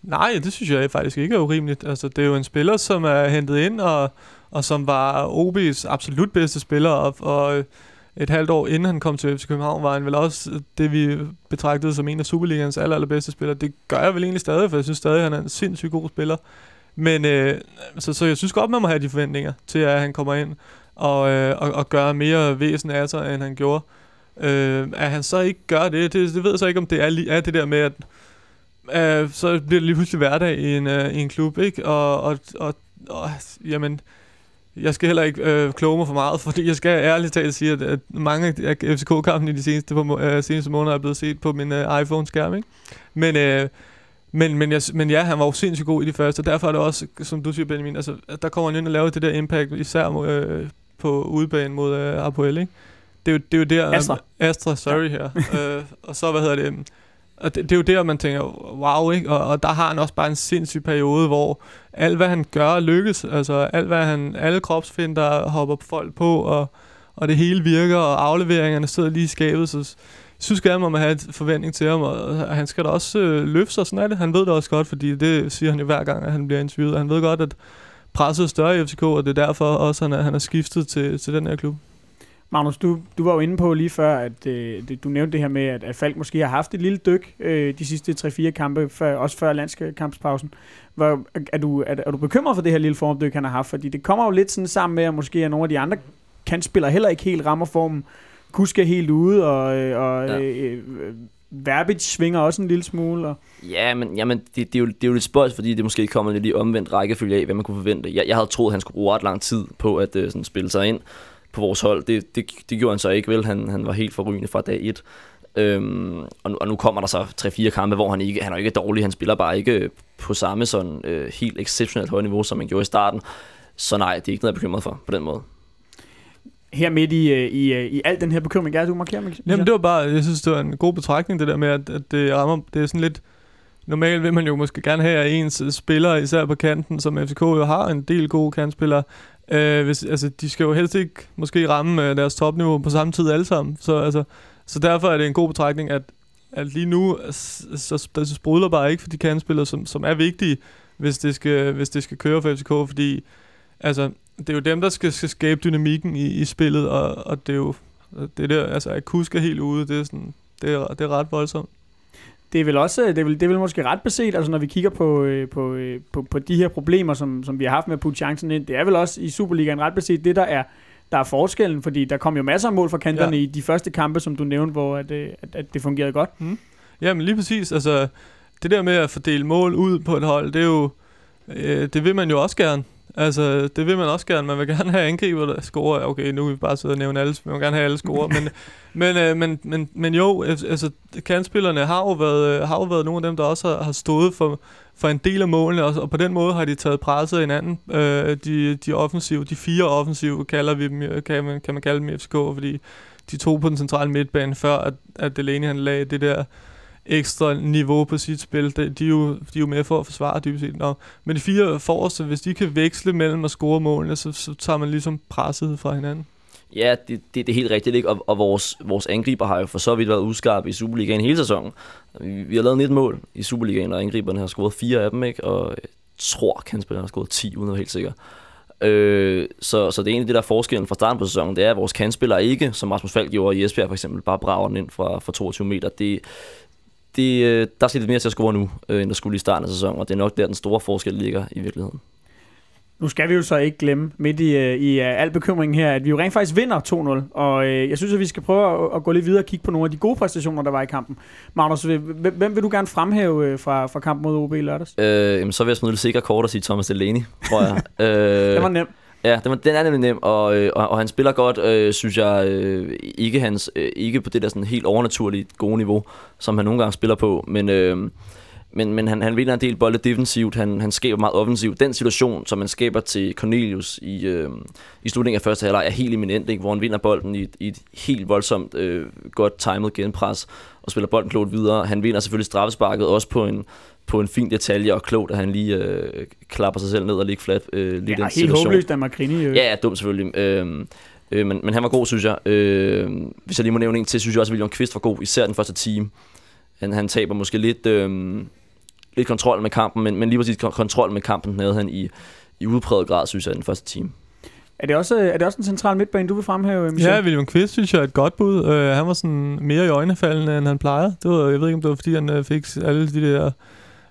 Nej, det synes jeg faktisk ikke er urimeligt. Altså, det er jo en spiller, som er hentet ind, og, og som var OB's absolut bedste spiller, og, og et halvt år inden han kom til FC København, var han vel også det, vi betragtede som en af Superligans aller, allerbedste spillere. Det gør jeg vel egentlig stadig, for jeg synes stadig, at han er en sindssygt god spiller. Men øh, så, så jeg synes godt, man må have de forventninger til, at han kommer ind og, øh, og, og gør mere væsen af sig, end han gjorde. Øh, at han så ikke gør det, det, det ved jeg så ikke, om det er, er det der med, at øh, så bliver det lige pludselig hverdag i en, øh, i en klub, ikke? Og, og, og, og jamen, jeg skal heller ikke øh, kloge mig for meget, fordi jeg skal ærligt talt sige, at, at mange af FCK-kampene i de seneste, på, øh, seneste måneder er blevet set på min øh, iPhone-skærm, ikke? Men, øh, men, men, jeg, men ja, han var jo sindssygt god i de første, og derfor er det også, som du siger, Benjamin, altså, der kommer han ind og laver det der impact, især øh, på udbanen mod øh, Apoel, ikke? Det er jo, det er jo der... Astra. Astra, sorry her. øh, og så, hvad hedder det... Og det, det er jo der, man tænker, wow, ikke? Og, og der har han også bare en sindssyg periode, hvor alt, hvad han gør, lykkes. Altså, alt, hvad han, alle kropsfinder hopper folk på, og, og det hele virker, og afleveringerne sidder lige i skabet, så jeg synes gerne, man må have en forventning til ham, og han skal da også øh, løfte sig, sådan er det. Han ved det også godt, fordi det siger han jo hver gang, at han bliver interviewet. Han ved godt, at presset er større i FCK, og det er derfor også, han er, han er skiftet til, til den her klub. Magnus, du, du var jo inde på lige før, at øh, du nævnte det her med, at, at Falk måske har haft et lille dyk øh, de sidste 3-4 kampe, før, også før landskampspausen. Hvor, er, du, er, er du bekymret for det her lille formdyk, han har haft? Fordi det kommer jo lidt sådan sammen med, at måske er nogle af de andre kantspillere heller ikke helt rammer formen. Kusk er helt ude, og, øh, og Ja. øh, øh, Verbic svinger også en lille smule. Og, Ja, men jamen, det, det, er jo, det er jo lidt spøjs, fordi det måske kommer lidt i omvendt rækkefølge af, hvad man kunne forvente. Jeg, jeg havde troet, han skulle bruge ret lang tid på at uh, sådan, spille sig ind på vores hold. Det, det, det gjorde han så ikke vel. Han, han var helt forrygende fra dag 1. Øhm, og, nu, og nu kommer der så 3-4 kampe, hvor han ikke han er ikke dårlig. Han spiller bare ikke på samme sådan øh, helt exceptionelt højt niveau, som han gjorde i starten. Så nej, det er ikke noget, jeg er bekymret for på den måde. her midt i, øh, i, øh, i al den her bekymring, er du markerer, Michael? Jamen det var bare, jeg synes, det var en god betragtning, det der med, at, at det rammer, det er sådan lidt normalt vil man jo måske gerne have at ens spillere, især på kanten, som FCK jo har en del gode kantspillere, øh, hvis, altså, de skal jo helst ikke måske ramme øh, deres topniveau på samme tid alle sammen. Så, altså, så derfor er det en god betragtning, at, at lige nu øh, så, så, så sprudler bare ikke for de kandspillere, som, som er vigtige, hvis det skal, hvis det skal køre for FCK, fordi altså, det er jo dem, der skal, skal skabe dynamikken i, i spillet, og, og det er jo det der, altså at Kusk er helt ude, det er, sådan, det er, det er ret voldsomt. Det er vel også, det er vel, det er vel måske ret beset, altså når vi kigger på, øh, på, øh, på, på de her problemer, som, som vi har haft med at putte chancen ind, det er vel også i Superligaen ret beset det, der er, der er forskellen, fordi der kom jo masser af mål fra kanterne ja. i de første kampe, som du nævnte, hvor at, at, at det fungerede godt. Mm. Jamen lige præcis, altså det der med at fordele mål ud på et hold, det er jo, øh, det vil man jo også gerne. Altså, det vil man også gerne. Man vil gerne have angriber, der scorer. Okay, nu vil vi bare sidde og nævne alle. Man vil gerne have alle scorer. men, men, øh, men, men, men jo, altså, altså kantspillerne har jo været, øh, har jo været nogle af dem, der også har, har stået for, for en del af målene, og, og på den måde har de taget presset hinanden. Øh, de, de offensive, de fire offensive, kalder vi dem, øh, kan man, kan man kalde dem i FCK, fordi de to på den centrale midtbane, før at, at Delaney han lagde det der ekstra niveau på sit spil. De, de, er, jo, de er jo med for at forsvare dybest set. Nå. Men de fire forreste, hvis de kan veksle mellem at score målene, så, så tager man ligesom presset fra hinanden. Ja, det, det, det er helt rigtigt, ikke? Og, og vores, vores angriber har jo for så vidt været udskarpe i Superligaen hele sæsonen. Vi, vi har lavet 19 mål i Superligaen, og angriberne har scoret fire af dem, ikke? Og jeg tror, at har scoret 10, uden at være helt sikker. Øh, så, så det er egentlig det, der er forskellen fra starten på sæsonen, det er, at vores kandspillere ikke, som Rasmus Falk gjorde i Esbjerg for eksempel, bare brager den ind fra, fra 22 meter. Det, det, øh, der skal lidt mere til at score nu, øh, end der skulle i starten af sæsonen, og det er nok der, den store forskel ligger i virkeligheden. Nu skal vi jo så ikke glemme midt i, øh, i al bekymringen her, at vi jo rent faktisk vinder 2-0. Og øh, jeg synes, at vi skal prøve at, at gå lidt videre og kigge på nogle af de gode præstationer, der var i kampen. Magnus, hvem vil du gerne fremhæve fra, fra kampen mod OB i lørdags? Øh, jamen, så vil jeg smide det sikre kort og sige Thomas Delaney, tror jeg. øh, det var nemt. Ja, den, den er nemlig nem, og, øh, og, og han spiller godt, øh, synes jeg, øh, ikke, hans, øh, ikke på det der sådan helt overnaturlige gode niveau, som han nogle gange spiller på, men, øh, men, men han, han vinder en del bolde defensivt, han, han skaber meget offensivt. Den situation, som man skaber til Cornelius i, øh, i slutningen af første halvleg, er helt eminent, ikke? hvor han vinder bolden i, i et helt voldsomt øh, godt timet genpres, og spiller bolden klogt videre. Han vinder selvfølgelig straffesparket også på en, på en fin detalje, og klogt, at han lige øh, klapper sig selv ned og ligger flat. Øh, lige ja, den helt situation. håbløst af Macrini. Øh. Ja, ja, dumt selvfølgelig. Øh, øh, men, men han var god, synes jeg. Øh, hvis jeg lige må nævne en til, synes jeg også, at William Kvist var god, især den første time. Han, han taber måske lidt, øh, lidt kontrol med kampen, men, men lige præcis kontrol med kampen havde han i, i udpræget grad, synes jeg, den første time. Er det, også, er det også en central midtbane, du vil fremhæve, Michel? Ja, William Kvist synes jeg er et godt bud. Uh, han var sådan mere i øjnefaldende, end han plejede. Det var, jeg ved ikke, om det var, fordi han uh, fik alle de der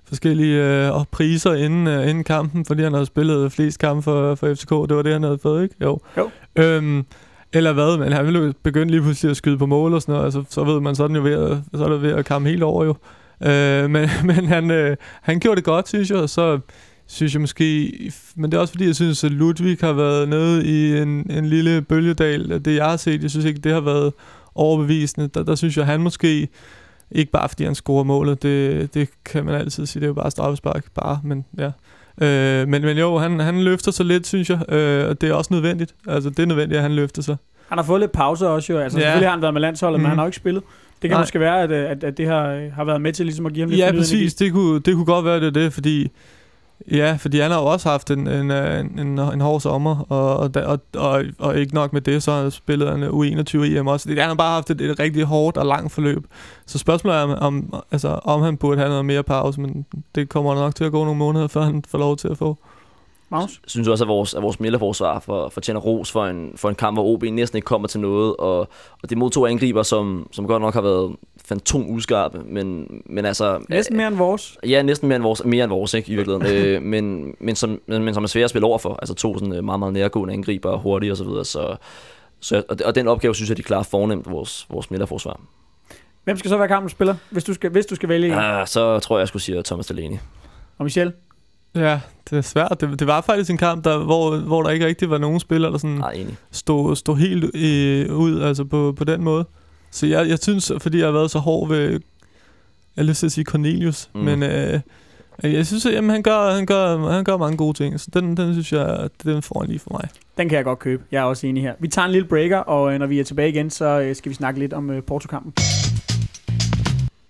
forskellige øh, priser inden, øh, inden kampen, fordi han havde spillet flest kampe for, for FCK. Det var det, han havde fået, ikke? Jo. jo. Øhm, eller hvad, men han ville begynde lige pludselig at skyde på mål og sådan noget, altså, så ved man, så er, den jo ved at, så er det ved at komme helt over jo. Øh, men men han, øh, han gjorde det godt, synes jeg, og så synes jeg måske, men det er også fordi, jeg synes, at Ludvig har været nede i en, en lille bølgedal. Det jeg har set, jeg synes ikke, det har været overbevisende. Der, der synes jeg, han måske ikke bare fordi han scorer målet, det, det kan man altid sige, det er jo bare straffespark, bare, men ja. Øh, men, men jo, han, han løfter sig lidt, synes jeg, øh, og det er også nødvendigt. Altså, det er nødvendigt, at han løfter sig. Han har fået lidt pause også jo, altså ja. selvfølgelig har han været med landsholdet, mm. men han har jo ikke spillet. Det kan Nej. måske være, at, at, at det har, har været med til ligesom at give ham lidt Ja, præcis. Det kunne, det kunne godt være, det er det, fordi Ja, fordi han har jo også haft en, en, øh, en, en, en hård sommer, og, og, og, og, og ikke nok med det, så har spillet han øh, U21 EM også. Han har bare haft et, et rigtig hårdt og langt forløb. Så spørgsmålet er, om, altså, om han burde have noget mere pause, men det kommer nok til at gå nogle måneder, før han får lov til at få. Jeg synes også, at vores, at vores midterforsvar for, fortjener ros for en, for en kamp, hvor OB næsten ikke kommer til noget. Og, og det mod to angriber, som, som godt nok har været fantom uskarpe, men, men altså... Næsten mere end vores. Ja, næsten mere end vores, mere end vores ikke, i virkeligheden. øh, men, men, som, men, men som er svære at spille over for. Altså to sådan øh, meget, meget nærgående angriber, hurtige og så videre. Så, så, og, og den opgave, synes jeg, de klarer fornemt, vores, vores midterforsvar. Hvem skal så være kampens spiller, hvis du skal, hvis du skal vælge en? Ah, så tror jeg, jeg skulle sige Thomas Delaney. Og Michel? Ja, det er svært. Det, det var faktisk en kamp, der, hvor, hvor der ikke rigtig var nogen spillere, der sådan stod, stod helt i, ud altså på, på den måde. Så jeg, jeg synes, fordi jeg har været så hård ved, jeg har lyst til at sige Cornelius, mm. men øh, jeg synes, at jamen, han, gør, han, gør, han gør mange gode ting, så den, den synes jeg, den får han lige for mig. Den kan jeg godt købe. Jeg er også enig her. Vi tager en lille breaker, og øh, når vi er tilbage igen, så øh, skal vi snakke lidt om øh, Porto-kampen.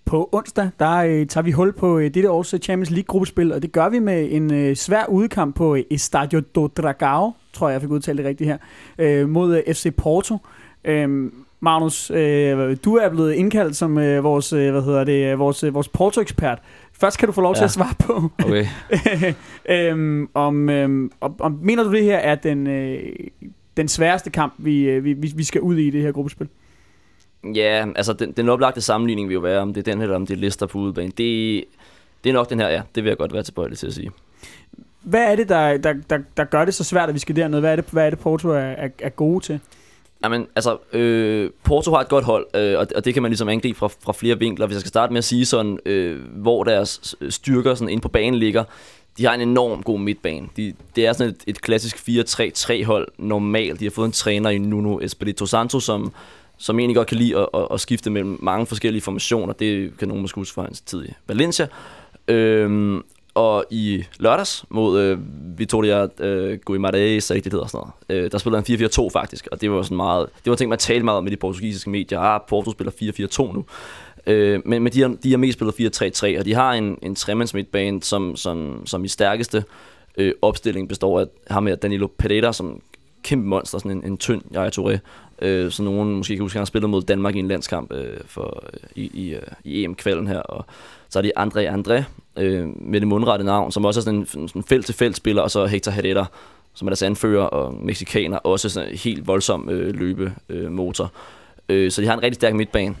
På onsdag, der øh, tager vi hul på øh, dette års Champions League-gruppespil, og det gør vi med en øh, svær udekamp på øh, Estadio do Dragao, tror jeg, jeg fik udtalt det rigtigt her, øh, mod øh, FC Porto. Øh, Magnus, øh, du er blevet indkaldt som øh, vores, øh, hvad hedder det, øh, vores, øh, vores Porto-ekspert. Først kan du få lov til Ja. at svare på, Okay. øhm, om, øhm, om, om, mener du det her er den, øh, den sværeste kamp, vi, øh, vi, vi skal ud i i det her gruppespil? Ja, altså den, den oplagte sammenligning vil jo være, om det er den her, eller om det er Leicester på udebane. Det, det er nok den her, ja. Det vil jeg godt være tilbøjelig til at sige. Hvad er det, der, der, der, der gør det så svært, at vi skal derned? Hvad er det, hvad er det Porto er, er, er gode til? Jamen, altså, øh, Porto har et godt hold, øh, og, og det kan man ligesom angribe fra, fra flere vinkler. Hvis jeg skal starte med at sige sådan, øh, hvor deres styrker sådan inde på banen ligger, de har en enorm god midtbane. De, det er sådan et, et klassisk 4-3-3 hold normalt. De har fået en træner i Nuno Espirito Santo, som, som egentlig godt kan lide at, at, at skifte mellem mange forskellige formationer. Det kan nogen måske huske fra hans tid i Valencia. Øhm, og i lørdags mod øh, Vitoria øh, Guimarães, så ikke det hedder sådan noget, øh, der spillede han 4-4-2 faktisk, og det var sådan meget, det var ting, man talte meget om i de portugisiske medier. Ah, Porto spiller 4-4-2 nu. Øh, men men de, har, de har mest spillet 4-3-3, og de har en, en tremands midtbane, som, som, som i stærkeste øh, opstilling består af ham her, Danilo Pereira, som kæmpe monster, sådan en, en tynd Yaya Touré, øh, så nogen måske kan huske, at han har spillet mod Danmark i en landskamp øh, for, øh, i, i, øh, i EM-kvalden her, og så er det André André øh, med det mundrette navn, som også er sådan en, sådan en felt-til-felt spiller, og så Hector Herrera, som er deres anfører, og mexikaner, også sådan en helt voldsom øh, løbemotor. Øh, motor. øh, så de har en rigtig stærk midtbane,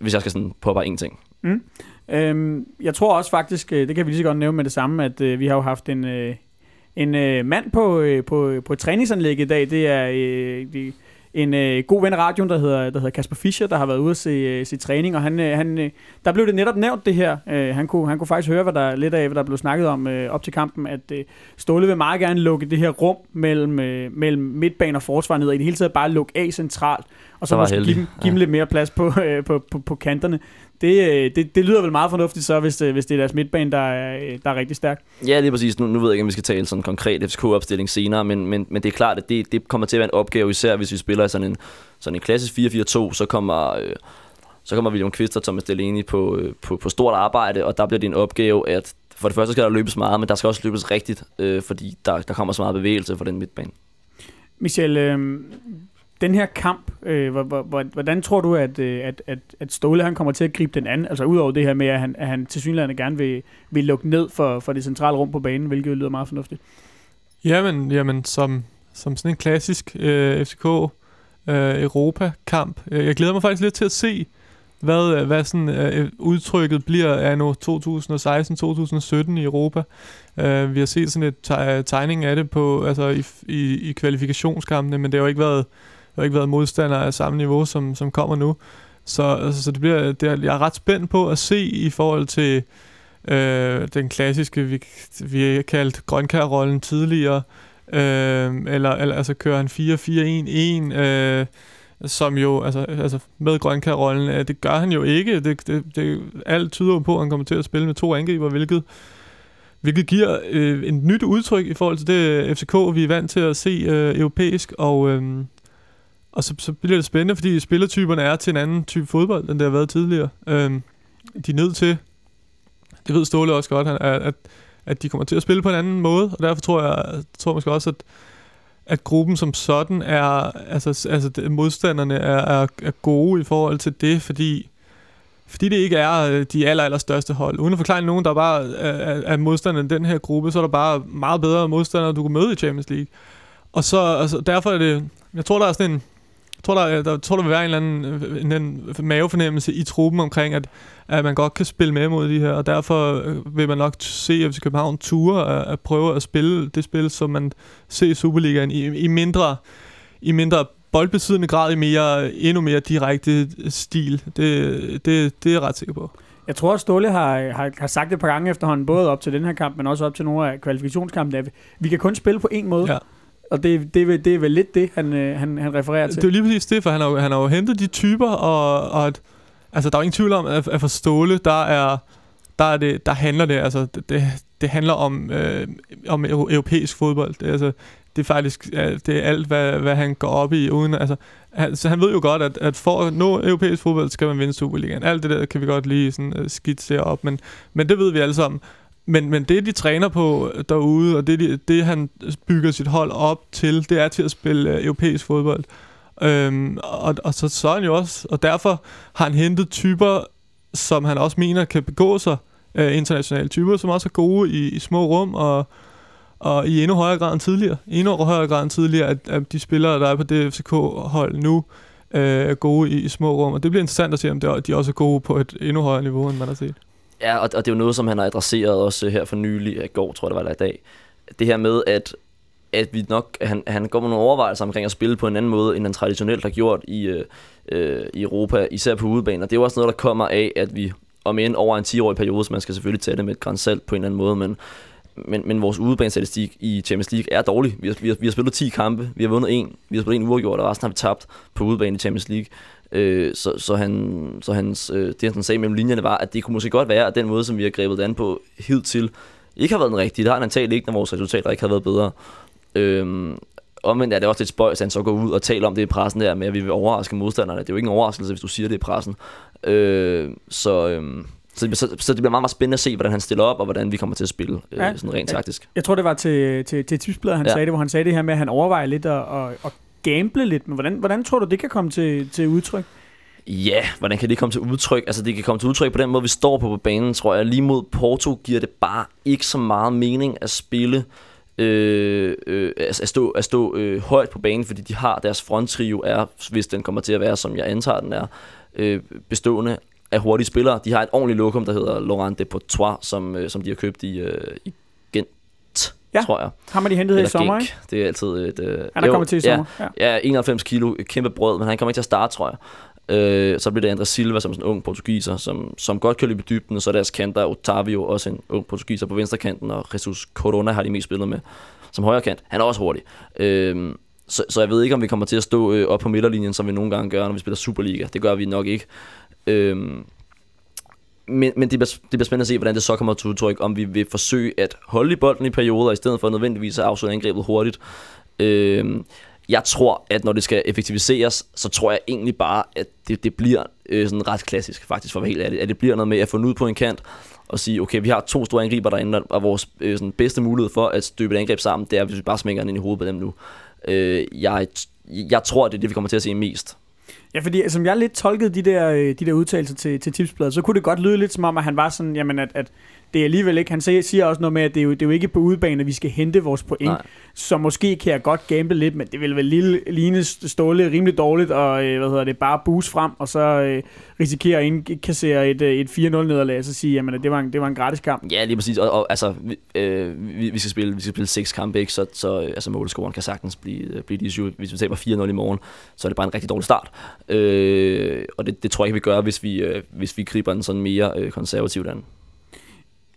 hvis jeg skal sådan påpege en ting. Mm. Øhm, jeg tror også faktisk, øh, det kan vi lige så godt nævne med det samme, at øh, vi har jo haft en, øh, en øh, mand på, øh, på, på træningsanlægget træningsanlæg i dag. Det er øh, de, en øh, god ven af radioen, der hedder, der hedder Kasper Fischer, der har været ude at se, øh, se træning, og han, øh, han, øh, der blev det netop nævnt det her. Øh, han, kunne, han kunne faktisk høre hvad der, lidt af, hvad der blev snakket om øh, op til kampen, at øh, Ståle vil meget gerne lukke det her rum mellem, øh, mellem midtbane og forsvar ned, og i det hele taget bare lukke af centralt, og så måske give give dem lidt mere plads på, øh, på, på, på kanterne. Det, øh, det, det lyder vel meget fornuftigt så, hvis, øh, hvis det er deres midtbane, der er, øh, der er rigtig stærk. Ja, lige præcis. Nu, nu ved jeg ikke, om vi skal tale sådan en konkret FCK-opstilling senere, men, men, men det er klart, at det, det kommer til at være en opgave, især hvis vi spiller sådan en, sådan en klassisk 4-4-2, så kommer, øh, så kommer William Kvist og Thomas Delaney på, på, på stort arbejde, og der bliver det en opgave, at for det første skal der løbes meget, men der skal også løbes rigtigt, øh, fordi der, der kommer så meget bevægelse for den midtbane. Michel, øh, den her kamp, øh, hvordan tror du, at, øh, at, at, at Ståle han kommer til at gribe den anden? Altså udover det her med, at han, at han til synligheden gerne vil, vil lukke ned for, for det centrale rum på banen, hvilket lyder meget fornuftigt. Jamen, jamen som, som sådan en klassisk øh, FCK øh, Europa-kamp. Jeg glæder mig faktisk lidt til at se, hvad, øh, hvad sådan, øh, udtrykket bliver af nu 2016-2017 i Europa. Øh, vi har set sådan et tegning af det på, altså i, i, i kvalifikationskampene, men det har jo ikke været, har ikke været modstander af samme niveau, som, som kommer nu. Så, altså, så det bliver, det er, jeg er ret spændt på at se i forhold til øh, den klassiske, vi, vi har kaldt grønkær-rollen tidligere, øh, eller, eller altså kører han 4-4-1-1, øh, som jo, altså, altså med grønkær-rollen, øh, det gør han jo ikke. Det, det, det, alt tyder på, at han kommer til at spille med to angriber, hvilket, hvilket giver øh, et nyt udtryk i forhold til det øh, FCK, vi er vant til at se øh, europæisk, og, øh, og så, så bliver det spændende, fordi spillertyperne er til en anden type fodbold, end det har været tidligere. Øhm, de er nødt til, det ved Ståle også godt, han, at, at, at de kommer til at spille på en anden måde, og derfor tror jeg, tror måske også, at at gruppen som sådan er, altså, altså modstanderne er, er, er gode i forhold til det, fordi fordi det ikke er øh, de aller, aller største hold. Uden at forklare nogen, der bare er, er, modstanderne i den her gruppe, så er der bare meget bedre modstandere, du kan møde i Champions League. Og så altså, derfor er det, jeg tror, der er sådan en, tror, der, er- der, tror, der vil være en eller anden øh, en, en mavefornemmelse i truppen omkring, at, at man godt kan spille med mod de her, og derfor øh, vil man nok se FC København ture at, at prøve at spille det spil, som man ser i Superligaen i, i mindre i mindre boldbesiddende grad, i mere, endnu mere direkte stil. Det, det, det er jeg ret sikker på. Jeg tror, at Ståle har, har, har sagt det et par gange efterhånden, både op til den her kamp, men også op til nogle af kvalifikationskampene, at vi kan kun spille på en måde. Ja. Og det, det, er det er vel lidt det, han, øh, han, han refererer til. Det er lige præcis det, for han har, han har jo hentet de typer, og, og at, altså, der er jo ingen tvivl om, at, at for Ståle, der er, der, er det, der handler det, altså, det, det, det handler om, øh, om europæisk fodbold. Det, altså, det er faktisk det er alt, hvad, hvad han går op i. Uden, altså, han, så han ved jo godt, at, at for at nå europæisk fodbold, skal man vinde Superligaen. Alt det der kan vi godt lige sådan, øh, uh, skitsere op, men, men det ved vi alle sammen. Men, men det, de træner på derude, og det, de, det han bygger sit hold op til, det er til at spille øh, europæisk fodbold. Øhm, og, og så, så er han jo også, og derfor har han hentet typer, som han også mener kan begå sig, øh, internationale typer, som også er gode i, i små rum, og, og i endnu højere grad end tidligere. I endnu højere grad end tidligere, at, at de spillere, der er på det FCK-hold nu, øh, er gode i, i små rum. Og det bliver interessant at se, om det, de også er gode på et endnu højere niveau, end man har set. Ja, og, og det er jo noget, som han har adresseret også her for nylig, øh, i går tror jeg, det var der i dag. Det her med, at at vi nok, han, han går med nogle overvejelser omkring at spille på en anden måde, end han traditionelt har gjort i, øh, øh i Europa, især på udebaner. Det er jo også noget, der kommer af, at vi om end over en 10-årig periode, så man skal selvfølgelig tage det med et grænsalt på en eller anden måde, men men, men vores udebanestatistik i Champions League er dårlig. Vi har, vi, har, vi har spillet 10 kampe, vi har vundet en, vi har spillet en uafgjort, og resten har vi tabt på udebane i Champions League. Øh, så, så, han, så hans, øh, det han sagde mellem linjerne var, at det kunne måske godt være, at den måde, som vi har grebet det an på hidtil, ikke har været den rigtige. Det har han antagelig ikke, når vores resultater ikke har været bedre. Øh, omvendt er det også lidt spøjs, at han så går ud og taler om det i pressen der med, at vi vil overraske modstanderne. Det er jo ikke en overraskelse, hvis du siger det i pressen. Øh, så... Øh, så, så, så det bliver meget, meget spændende at se, hvordan han stiller op, og hvordan vi kommer til at spille, øh, ja, sådan rent taktisk. Jeg, jeg tror, det var til, til, til tipsbladet, han ja. sagde det, hvor han sagde det her med, at han overvejer lidt at, at, at gamble lidt. Men hvordan, hvordan tror du, det kan komme til, til udtryk? Ja, hvordan kan det komme til udtryk? Altså, det kan komme til udtryk på den måde, vi står på på banen, tror jeg. Lige mod Porto giver det bare ikke så meget mening at spille øh, øh, at stå, at stå øh, højt på banen, fordi de har deres fronttrio er, hvis den kommer til at være, som jeg antager den er, øh, bestående af hurtige spillere. De har et ordentligt lokum, der hedder Laurent Depotois, som, øh, som de har købt i, øh, i ja. tror jeg. Har man de hentet Eller i sommer, ikke? Det er altid et... Øh, han er kommet til i sommer. Ja, ja. ja, 91 kilo, kæmpe brød, men han kommer ikke til at starte, tror jeg. Øh, så bliver det Andres Silva som sådan en ung portugiser, som, som godt kan løbe i dybden, og så er deres kanter Otavio, også en ung portugiser på venstre kanten, og Jesus Corona har de mest spillet med som højre kant. Han er også hurtig. Øh, så, så jeg ved ikke, om vi kommer til at stå øh, op på midterlinjen, som vi nogle gange gør, når vi spiller Superliga. Det gør vi nok ikke. Øhm, men, men det, bliver, det bliver spændende at se, hvordan det så kommer til udtryk, om vi vil forsøge at holde i bolden i perioder, i stedet for nødvendigvis at afslutte angrebet hurtigt. Øh, jeg tror, at når det skal effektiviseres, så tror jeg egentlig bare, at det, det bliver øh, sådan ret klassisk, faktisk for at være helt ærlig. At det bliver noget med at få ud på en kant, og sige, okay, vi har to store angriber derinde, og vores øh, sådan bedste mulighed for at støbe et angreb sammen, det er, hvis vi bare smækker den ind i hovedet på dem nu. Øh, jeg, jeg tror, det er det, vi kommer til at se mest. Ja, fordi som jeg lidt tolkede de der, øh, de der udtalelser til, til tipsbladet, så kunne det godt lyde lidt som om, at han var sådan, jamen at, at det er alligevel ikke, han siger, også noget med, at det er, jo, det er jo ikke på udebane, at vi skal hente vores point. Nej. Så måske kan jeg godt gamble lidt, men det vil vel lille, ligne Ståle rimelig dårligt, og øh, hvad hedder det, bare boost frem, og så øh, risikere at indkassere et, øh, et 4-0 nederlag, og så sige, jamen det var en, det var en gratis kamp. Ja, lige præcis, og, og altså, vi, øh, vi, vi, skal spille, vi skal spille seks kampe, ikke? så, så altså, målscoren kan sagtens blive, blive de Hvis vi taber 4-0 i morgen, så er det bare en rigtig dårlig start. Øh, og det, det tror jeg ikke, vi gør, hvis vi, øh, hvis vi griber den sådan mere øh, konservativt an.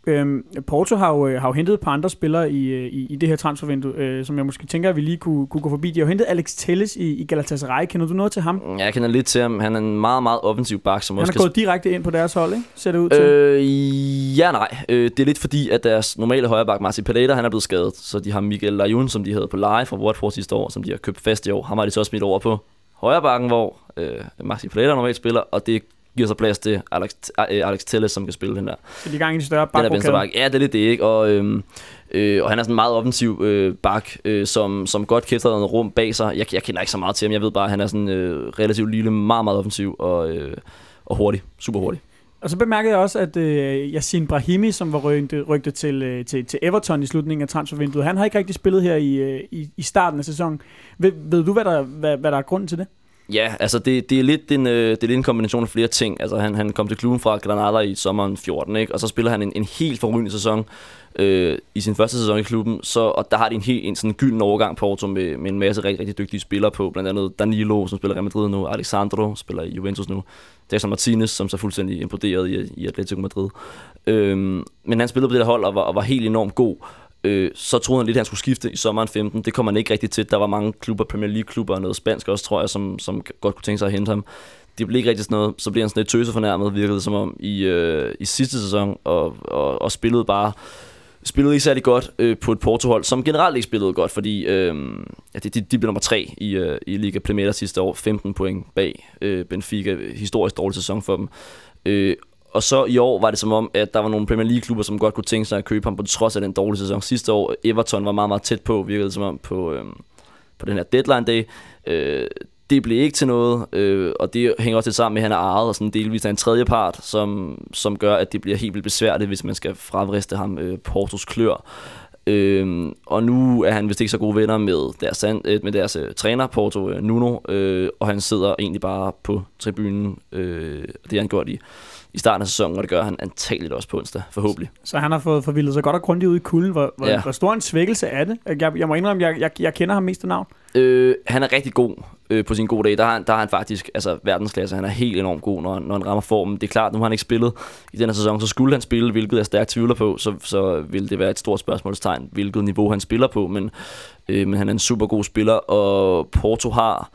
Øhm, Porto har jo, øh, har jo hentet et par andre spillere i, øh, i, i det her transfervindue, øh, som jeg måske tænker, at vi lige kunne, kunne gå forbi. De har jo hentet Alex Telles i, i Galatasaray. Kender du noget til ham? Ja, jeg kender lidt til ham. Han er en meget, meget offensiv bak. Som han også er gået direkte ind på deres hold, ikke? Ser det ud til? Øh, ja, nej. Øh, det er lidt fordi, at deres normale højreback, Martin Pereira, han er blevet skadet. Så de har Miguel Lajun, som de havde på leje fra Watford sidste år, som de har købt fast i år. Ham har de så smidt over på højrebakken, hvor øh, Martin Pereira normalt spiller, og det giver sig plads til Alex, øh, Alex Telles, som kan spille den der. Så de gang i en større bak. Ja, det er lidt det, ikke? Og, øhm, øh, og han er sådan en meget offensiv øh, bak, øh, som, som godt kæfter noget rum bag sig. Jeg, jeg kender ikke så meget til ham, jeg ved bare, at han er sådan øh, relativt lille, meget, meget offensiv og, øh, og hurtig. Super hurtig. Og så bemærkede jeg også, at øh, Yassin Brahimi, som var rygtet, rygtet til, øh, til, til Everton i slutningen af transfervinduet, han har ikke rigtig spillet her i, øh, i, i starten af sæsonen. Ved, ved du, hvad der, hvad, hvad der er grunden til det? Ja, altså det, det, er lidt en, øh, det er lidt en kombination af flere ting. Altså han, han kom til klubben fra Granada i sommeren 14, ikke? og så spiller han en, en helt forrygende sæson øh, i sin første sæson i klubben. Så, og der har de en helt en sådan gylden overgang på Porto med, med en masse rigtig, rigtig dygtige spillere på. Blandt andet Danilo, som spiller Real Madrid nu, Alexandro spiller i Juventus nu, Jackson Martinez, som så fuldstændig imploderet i, i Atletico Madrid. Øh, men han spillede på det der hold og var, og var helt enormt god øh, så troede han lidt, at han skulle skifte i sommeren 15. Det kom han ikke rigtig til. Der var mange klubber, Premier League-klubber og noget spansk også, tror jeg, som, som godt kunne tænke sig at hente ham. Det blev ikke rigtig sådan noget. Så blev han sådan lidt fornærmet, virkede som om, i, øh, i sidste sæson, og, og, og spillede bare spillede ikke særlig godt øh, på et Porto-hold, som generelt ikke spillede godt, fordi øh, ja, de, de, de blev nummer tre i, øh, i Liga Primera sidste år, 15 point bag øh, Benfica, historisk dårlig sæson for dem. Øh, og så i år var det som om, at der var nogle Premier League-klubber, som godt kunne tænke sig at købe ham på trods af den dårlige sæson sidste år. Everton var meget, meget tæt på, virkede som om på, øh, på den her deadline day. Øh, det blev ikke til noget, øh, og det hænger også lidt sammen med, at han er ejet og sådan delvis af en tredje part, som, som gør, at det bliver helt vildt besværligt, hvis man skal fravriste ham øh, Portos klør. Øh, og nu er han vist ikke så gode venner med deres, øh, med deres øh, træner, Porto øh, Nuno, øh, og han sidder egentlig bare på tribunen. Øh, det har han gjort i, i starten af sæsonen, og det gør han antageligt også på onsdag, forhåbentlig. Så han har fået forvildet sig godt og grundigt ud i kulden. Hvor, hvor, Ja. hvor stor en svækkelse er det? Jeg, jeg må indrømme, jeg, jeg, jeg kender ham mest af navn. Øh, han er rigtig god øh, på sin gode dag. Der er, han- der er han faktisk altså, verdensklasse. Han er helt enormt god, når, når han rammer formen. Det er klart, nu har han ikke spillet i den her sæson, så skulle han spille, hvilket jeg stærkt tvivler på, så, så vil det være et stort spørgsmålstegn, hvilket niveau han spiller på. Men, øh, men han er en super god spiller, og Porto har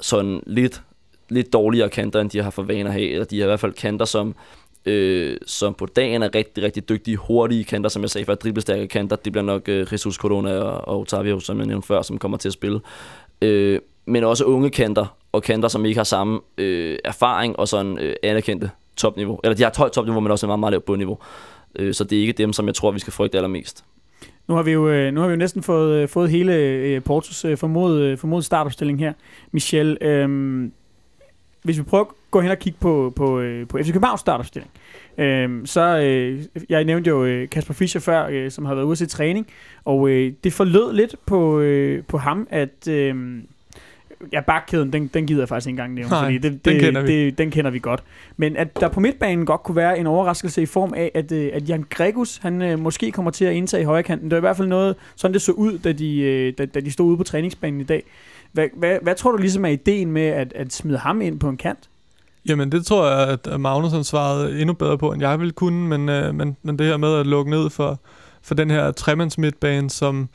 sådan lidt, lidt dårligere kanter, end de har for vane at have. Eller de har i hvert fald kanter, som øh, som på dagen er rigtig, rigtig dygtige, hurtige kanter, som jeg sagde før, driblestærke kanter. Det bliver nok øh, Jesus Corona og, og Otavio, som jeg nævnte før, som kommer til at spille. Øh, men også unge kanter, og kanter, som ikke har samme øh, erfaring og sådan øh, anerkendte topniveau. Eller de har et højt topniveau, men også et meget, meget lavt bundniveau. Øh, så det er ikke dem, som jeg tror, vi skal frygte allermest. Nu har vi jo, øh, nu har vi jo næsten fået, øh, fået hele øh, Portos formodet, formodet startopstilling her. Michel, øh, hvis vi prøver at gå hen og kigge på, på, øh, på FC Københavns startopstilling, øh, så, øh, jeg nævnte jo øh, Kasper Fischer før, øh, som har været ude til træning, og øh, det forlød lidt på, øh, på ham, at øh, ja, bakkæden, den, den gider jeg faktisk ikke engang nævne, Nej, fordi det, det, den kender vi. Det, den kender vi godt. Men at der på midtbanen godt kunne være en overraskelse i form af, at, øh, at Jan Gregus, han øh, måske kommer til at indtage højre kanten. Det var i hvert fald noget, sådan det så ud, da de, da, da de stod ude på træningsbanen i dag. Hvad, hvad, hvad tror du ligesom er ideen med at, at smide ham ind på en kant? Jamen, det tror jeg, at Magnus han svarede endnu bedre på, end jeg ville kunne, men, øh, men, men det her med at lukke ned for, for den her tremands midtbane, som,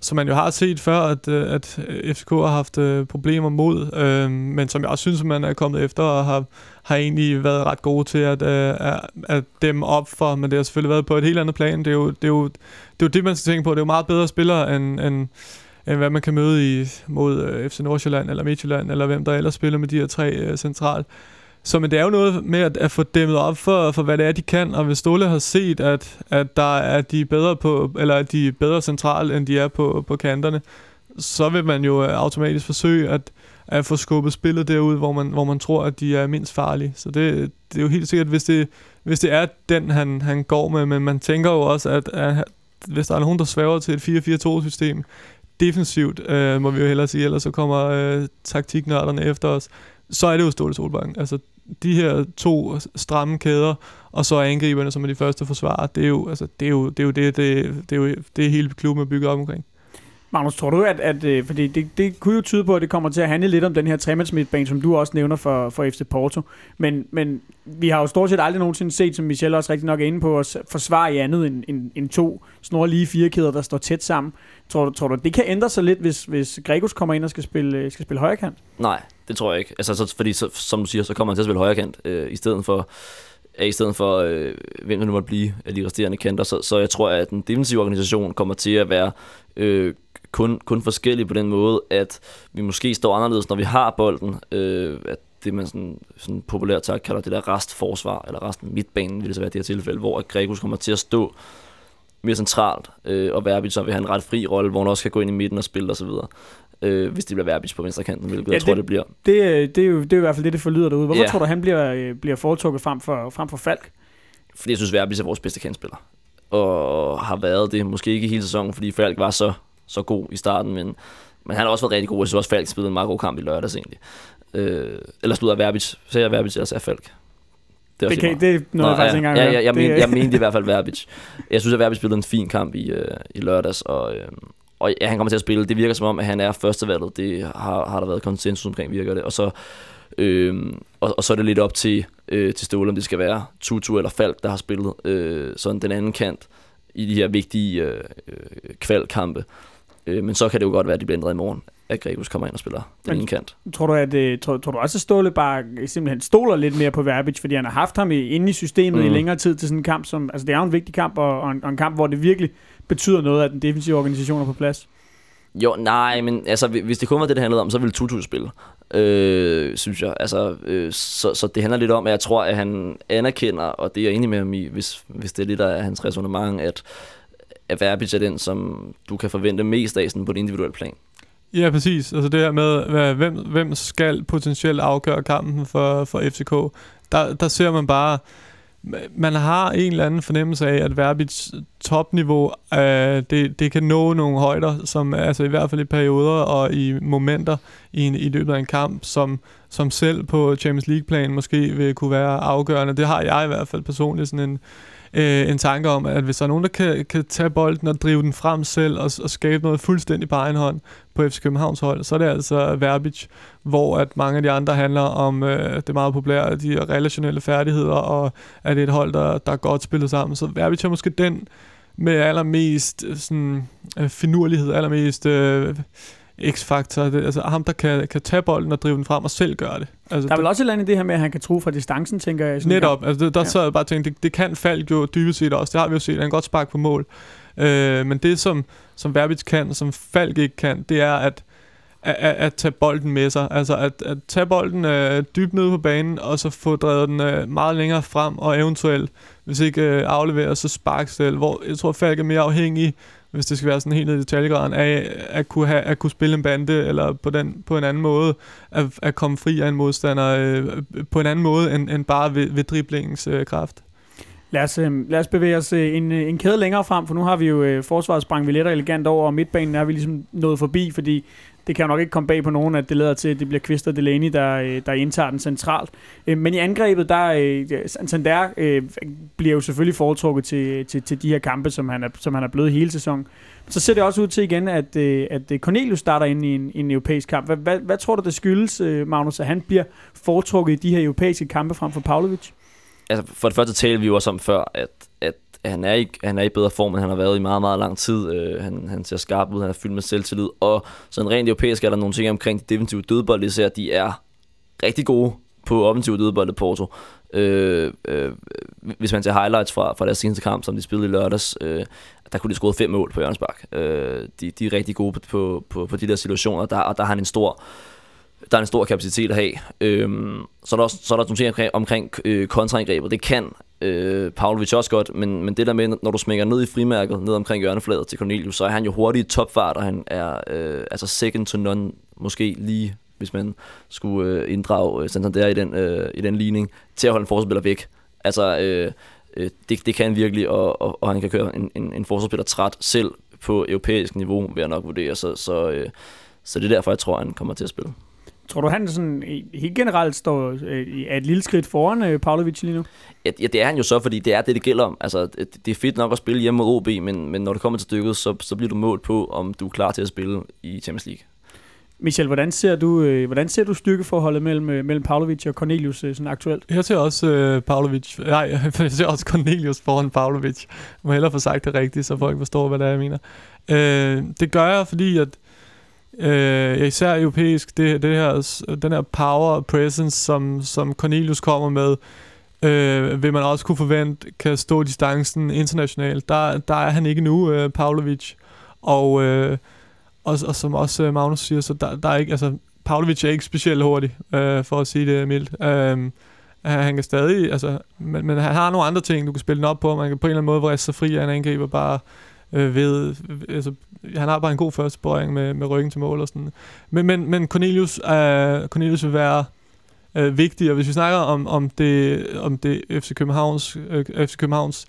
som man jo har set før, at, øh, at FCK har haft øh, problemer mod, øh, men som jeg også synes, man er kommet efter og har, har egentlig været ret gode til at, øh, at, at dæmme op for, men det har selvfølgelig været på et helt andet plan. Det er jo det, er jo, det, er jo det man skal tænke på. Det er jo meget bedre spillere, end, end, end hvad man kan møde i, mod øh, FC Nordsjælland eller Midtjylland, eller hvem der ellers spiller med de her tre øh, centralt. Så men det er jo noget med at, at få dæmmet op for, for, hvad det er, de kan, og hvis Ståle har set, at, at der er de bedre på, eller at de er bedre centralt, end de er på, på kanterne, så vil man jo øh, automatisk forsøge at, at få skubbet spillet derud, hvor man, hvor man tror, at de er mindst farlige. Så det, det er jo helt sikkert, hvis det, hvis det er den, han, han går med, men man tænker jo også, at, at hvis der er nogen, der svæver til et 4-4-2-system, defensivt, øh, må vi jo hellere sige, ellers så kommer øh, taktiknørderne efter os, så er det jo Ståle Solbakken. Altså, de her to stramme kæder, og så angriberne, som er de første forsvarer, det er jo, altså, det, er jo, det, er jo det, det, det, er jo det hele klubben er bygget op omkring. Magnus, tror du, at, at øh, fordi det, det kunne jo tyde på, at det kommer til at handle lidt om den her tremandsmidtbane, som du også nævner for, for FC Porto. Men, men vi har jo stort set aldrig nogensinde set, som Michel også rigtig nok er inde på, at forsvare i andet end, end, end to snorlige firekæder, der står tæt sammen. Tror du, tror du, det kan ændre sig lidt, hvis, hvis Gregus kommer ind og skal spille, øh, skal spille højrekant? Nej, det tror jeg ikke. Altså, så, fordi så, som du siger, så kommer han til at spille højrekant, øh, i stedet for, i stedet for øh, hvem det nu måtte blive af de resterende kanter. Så, så jeg tror, at den defensive organisation kommer til at være øh, kun, kun forskellig på den måde, at vi måske står anderledes, når vi har bolden. Øh, at det man sådan, sådan populært sagt kalder det der restforsvar, eller resten midtbanen, vil det så være i det her tilfælde, hvor at Gregus kommer til at stå mere centralt, øh, og Verbic så vil have en ret fri rolle, hvor han også kan gå ind i midten og spille osv. Øh, hvis det bliver Verbic på venstre kanten, hvilket Ja, jeg tror, det- det bliver. Det, øh, det, er jo, det er jo i hvert fald det, det forlyder derude. Hvorfor Ja. tror du, han bliver, øh, bliver foretrukket frem for, frem for Falk? Fordi jeg synes, Verbic er vores bedste kantspiller. Og har været det, måske ikke hele sæsonen, fordi Falk var så, så god i starten, men, men han har også været rigtig god. Jeg synes også, Falk spillede en meget god kamp i lørdags egentlig. Øh, ellers stod der Verbic. Så jeg Verbic, ellers er Falk. Det, er Det, kan, det er noget, jeg faktisk ja, ikke engang ja, ja, jeg, det, men, jeg mente i hvert fald Verbic. Jeg synes, at Verbic spillede en fin kamp i, øh, i lørdags, og, øh, og ja, han kommer til at spille. Det virker som om, at han er førstevalget. Det har, har der været konsensus omkring, virker det. Og så, øh, og, og så er det lidt op til, øh, til Ståle, om det skal være Tutu eller Falk, der har spillet øh, sådan den anden kant i de her vigtige øh, øh, kvalkampe. Øh, men så kan det jo godt være, at de bliver ændret i morgen, at Grebus kommer ind og spiller den Men- ene kant. Tror du, at, øh, tror, tror du også, at Ståle bare simpelthen stoler lidt mere på Verbic, fordi han har haft ham i, inde i systemet mm. i længere tid til sådan en kamp, som, altså det er jo en vigtig kamp, og, og, en, og en kamp, hvor det virkelig betyder noget, at den defensive organisation er på plads. Jo, nej, men altså, hvi- hvis det kun var det, det handlede om, så ville Tutu spille, øh, synes jeg. Altså, øh, så, så det handler lidt om, at jeg tror, at han anerkender, og det er jeg enig med ham i, hvis, hvis det er lidt af hans resonemang, at, at Verbic er den, som du kan forvente mest af sådan på et individuelt plan. Ja, præcis. Altså det her med, hvad, hvem, hvem skal potentielt afgøre kampen for, for FCK. Der, der ser man bare, man har en eller anden fornemmelse af, at Verbits topniveau, øh, det, det kan nå nogle højder, som altså i hvert fald i perioder og i momenter i, en, i løbet af en kamp, som, som selv på Champions League-plan måske vil kunne være afgørende. Det har jeg i hvert fald personligt sådan en, øh, en tanke om, at hvis der er nogen, der kan, kan tage bolden og drive den frem selv og, og skabe noget fuldstændig på egen hånd på FC Københavns hold, så er det altså Verbic, hvor at mange af de andre handler om øh, det meget populære, de relationelle færdigheder, og at det er et hold, der, der er godt spillet sammen. Så Verbic er måske den med allermest øh, sådan, øh, finurlighed, allermest øh, x-faktor. Altså ham, der kan, kan tage bolden og drive den frem og selv gøre det. Altså, Der er vel også et eller andet i det her med, at han kan tro fra distancen, tænker jeg. sådan Netop, altså det, der Ja. sad jeg bare og tænkte, det, det kan Falk jo dybest set også, det har vi jo set, han kan godt sparke på mål. Øh, men det som, som Verbitz kan, som Falk ikke kan, det er at, at, at, at tage bolden med sig. Altså at, at tage bolden øh, dybt nede på banen, og så få drevet den øh, meget længere frem, og eventuelt, hvis ikke øh, aflevere, så spark selv. Hvor jeg tror, Falk er mere afhængig, hvis det skal være sådan helt ned i detaljegraden, af at kunne, have, at kunne spille en bande, eller på, den, på en anden måde, at, at komme fri af en modstander øh, på en anden måde, end, end bare ved, ved driblingens øh, kraft. Lad os, øh, lad os bevæge os øh, en, øh, en kæde længere frem, for nu har vi jo øh, forsvaret sprang vi let og elegant over, og midtbanen er vi ligesom nået forbi, fordi det kan jo nok ikke komme bag på nogen, at det leder til, at det bliver Kvist og Delaney, der, øh, der indtager den centralt. Øh, men i angrebet, der øh, Santander bliver jo selvfølgelig foretrukket til, til, til de her kampe, som han, er, som han er blevet hele sæsonen. Så ser det også ud til igen, at, at Cornelius starter ind i en, en europæisk kamp. Hvad, hvad, hvad tror du, det skyldes, Magnus, at han bliver foretrukket i de her europæiske kampe frem for Pavlovic? altså for det første talte vi jo også om før, at han, er i, han er i bedre form, end han har været i meget, meget lang tid. Øh, han, han ser skarp ud, han er fyldt med selvtillid, og sådan rent europæisk er der nogle ting omkring de defensive dødbolde, især de er rigtig gode på offensive dødbolde Porto. Øh, øh, hvis man ser highlights fra, fra deres seneste kamp, som de spillede i lørdags, øh, der kunne de score fem mål på Jørgens Bak. Øh, de, de er rigtig gode på, på, på, på de der situationer, der, og der har han en stor der er en stor kapacitet at have. Øhm, så, er der også, så er der nogle ting omkring, omkring øh, kontraangrebet. Det kan øh, Pavlovic også godt, men, men det der med, når du smækker ned i frimærket, ned omkring hjørnefladet til Cornelius, så er han jo hurtig i topfart, og han er øh, altså second to none, måske lige, hvis man skulle øh, inddrage øh, Santander i den, øh, i den ligning, til at holde en forsvarsspiller væk. Altså, øh, øh, det, det kan han virkelig, og, og, og han kan køre en, en, en forsvarsspiller træt selv på europæisk niveau, vil jeg nok vurdere. Så, så, øh, så det er derfor, jeg tror, han kommer til at spille. Tror du, han sådan, i- helt generelt står øh, er et lille skridt foran øh, Pavlovic lige nu? Ja, ja, det er han jo så, fordi det er det, det gælder om. Altså, det, det er fedt nok at spille hjemme mod OB, men, men når det kommer til stykket, så, så bliver du målt på, om du er klar til at spille i Champions League. Michel, hvordan ser du, øh, hvordan ser du styrkeforholdet mellem, øh, mellem Pavlovic og Cornelius øh, sådan aktuelt? Jeg ser også øh, Pavlovic, nej, jeg ser også Cornelius foran Pavlovic. Jeg må hellere få sagt det rigtigt, så folk forstår, hvad det er, jeg mener. Øh, det gør jeg, fordi at øh, især europæisk, det, det her, den her power presence, som, som Cornelius kommer med, øh, vil man også kunne forvente, kan stå distancen internationalt. Der, der er han ikke nu, øh, Pavlovic. Og, øh, og, og som også øh, Magnus siger, så der, der er ikke, altså, Pavlovic er ikke specielt hurtig, øh, for at sige det mildt. Øh, han han kan stadig, altså, men, men han har nogle andre ting, du kan spille den op på. Man kan på en eller anden måde vriste sig fri af en angriber bare øh, ved, altså, han har bare en god første berøring med, med ryggen til mål og sådan. Men, men, men Cornelius, øh, Cornelius vil være øh, vigtig, og hvis vi snakker om, om det, om det FC Københavns, øh, FC Københavns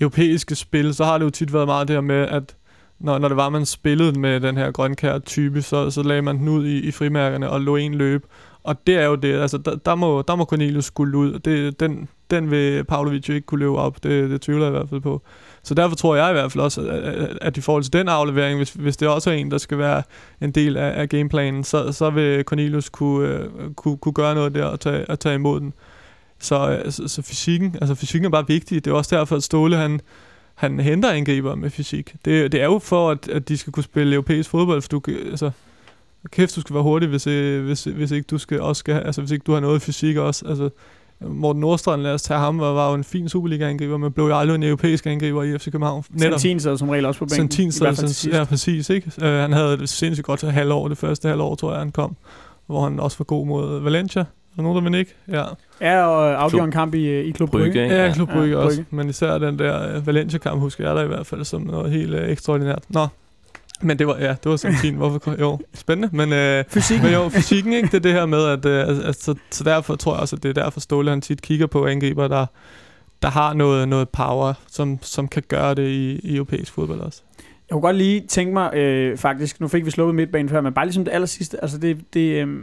europæiske spil, så har det jo tit været meget det her med, at når, når det var, man spillede med den her grønkær type, så, så lagde man den ud i, i frimærkerne og lå en løb. Og det er jo det, altså der, der, må, der må Cornelius skulle ud. Det, den, den vil Pavlovic jo ikke kunne løbe op, det, det tvivler jeg i hvert fald på. Så derfor tror jeg i hvert fald også, at, at- i forhold til den aflevering, hvis, hvis det også er en, der skal være en del af, af gameplanen, så, så vil Cornelius kunne, øh, kunne, kunne gøre noget der og tage, og tage imod den. Så, øh, så, så fysikken, altså fysikken er bare vigtig. Det er også derfor, at Ståle han, han henter angriber med fysik. Det, det er jo for, at, at de skal kunne spille europæisk fodbold, for du, altså, kæft, du skal være hurtig, hvis, øh, hvis, hvis ikke du skal også skal, altså, hvis ikke du har noget fysik også. Altså, Morten Nordstrand, lad os tage ham, var, var jo en fin Superliga-angriber, men blev jo aldrig en europæisk angriber i FC København. Santin sad som regel også på bænken. Santin til sad, sidst. ja, præcis, ikke? Uh, han havde et sindssygt godt halvår, det første halvår, tror jeg, han kom, hvor han også var god mod Valencia. Er der nogen, der vil ikke? Ja, Ja, og afgjorde en kamp i, øh, i Klub Brygge. Brygge, ja. Klub Brygge Ja, også. Brygge. Men især den der uh, Valencia-kamp, husker jeg der i hvert fald, som noget helt uh, ekstraordinært. Nå, men det var, ja, det var Santin. Hvorfor? Jo, spændende. Men, uh, Fysik. men jo, fysikken, ikke? Det er det her med, at, uh, at, at så, derfor tror jeg også, at det er derfor Ståle, han tit kigger på angriber, der, der har noget, noget power, som, som kan gøre det i, i europæisk fodbold også. Jeg kunne godt lige tænke mig, øh, faktisk, nu fik vi sluppet midtbanen før, men bare ligesom det aller sidste, altså det, det, øh,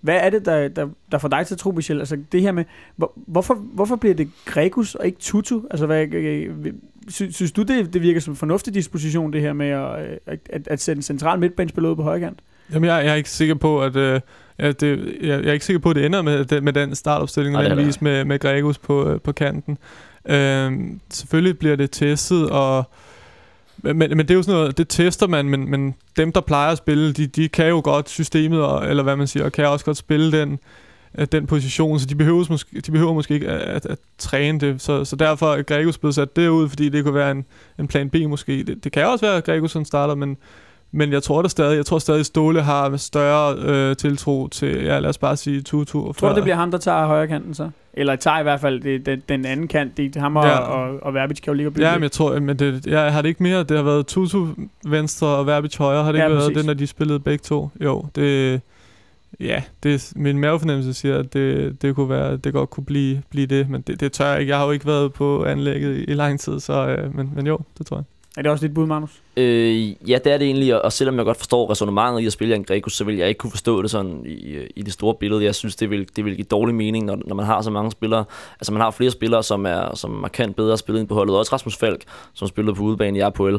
hvad er det, der, der, der får dig til at tro, Michel? Altså det her med, hvor, hvorfor, hvorfor bliver det Gregus og ikke Tutu? Altså hvad, øh, sy, synes du, det, det virker som en fornuftig disposition, det her med at, øh, at, at sætte en central midtbanespiller ud på højre kant? Jamen, jeg, jeg er ikke sikker på, at... Øh, ja, det, jeg, jeg er ikke sikker på, at det ender med, det- med den startopstilling, nødvendigvis med, med Gregus på, øh, på kanten. Øhm, selvfølgelig bliver det testet, og men, men det er jo sådan noget, det tester man, men, men dem, der plejer at spille, de, de kan jo godt systemet, og, eller hvad man siger, og kan også godt spille den, øh, den position, så de behøver måske, de behøver måske ikke at, at, at træne det. Så, så derfor er Gregus blevet sat derud, fordi det kunne være en, en plan B måske. Det, det kan også være, at Gregus som starter, men, men jeg tror det stadig, jeg tror stadig, Ståle har større øh, tiltro til, ja, lad os bare sige Tutu. Tror du, det bliver ham, der tager højre kanten så? Eller tager i hvert fald det, den, den anden kant. Det, ham og, Ja. og, og Verbic kan jo ligge og blive Ja, men jeg tror, men det, jeg har det ikke mere. Det har været Tutu venstre og Verbic højre. Har det Ja, ikke været præcis. det, når de spillede begge to? Jo, det... Ja, det, min mavefornemmelse siger, at det, det, kunne være, det godt kunne blive, blive det, men det, det tør jeg ikke. Jeg har jo ikke været på anlægget i, i lang tid, så, øh, men, men jo, det tror jeg. Er det også dit bud, Magnus? Øh, ja, det er det egentlig, og- og selvom jeg godt forstår resonemanget i at spille en Gregus, så vil jeg ikke kunne forstå det sådan i, i det store billede. Jeg synes, det vil, det vil give dårlig mening, når, når man har så mange spillere. Altså, man har flere spillere, som er, som er markant bedre spillet ind på holdet. Også Rasmus Falk, som spillede på udebane i RPL.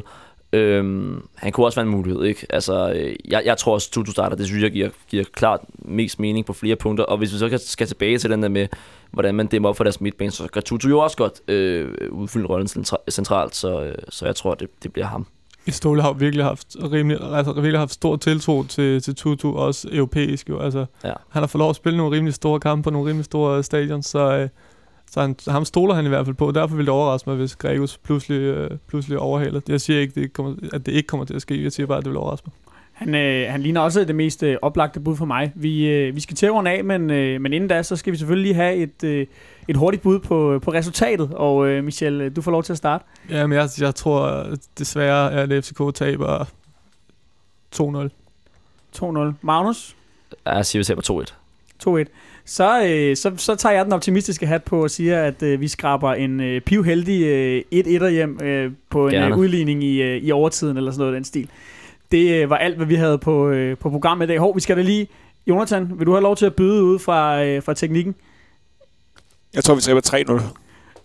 Øhm, han kunne også være en mulighed, ikke? Altså, øh, jeg, jeg tror også, Tutu starter, det synes jeg giver, giver klart mest mening på flere punkter. Og hvis vi så kan, skal tilbage til den der med, hvordan man dæmmer op for deres midtbane, så kan Tutu jo også godt øh, udfylde rollen centra- centralt, så, øh, så jeg tror, det, det bliver ham. Ståle har virkelig haft, rimelig, altså, virkelig haft stor tiltro til, til Tutu, også europæisk jo. Altså, Ja. Han har fået lov at spille nogle rimelig store kampe på nogle rimelig store stadion, så, øh, så han, ham stoler han i hvert fald på. Derfor vil det overraske mig, hvis Gregus pludselig, øh, pludselig overhaler. Jeg siger ikke, det kommer, at det ikke kommer til at ske. Jeg siger bare, at det vil overraske mig. Han, øh, han ligner også det mest øh, oplagte bud for mig. Vi, øh, vi skal til runde af, men, øh, men inden da, så skal vi selvfølgelig lige have et, øh, et hurtigt bud på, på resultatet. Og øh, Michel, øh, du får lov til at starte. Jamen, jeg, jeg tror desværre, at FCK taber 2-0. 2-0. Magnus? Jeg siger, vi taber 2-1. 2-1. Så, øh, så, så tager jeg den optimistiske hat på og siger, at øh, vi skraber en øh, pivheldig øh, 1-1'er hjem øh, på en Gerne. øh, udligning i, øh, i overtiden eller sådan noget af den stil. Det øh, var alt, hvad vi havde på, øh, på programmet i dag. Hov, vi skal da lige... Jonathan, vil du have lov til at byde ud fra, øh, fra teknikken? Jeg tror, vi taber 3-0.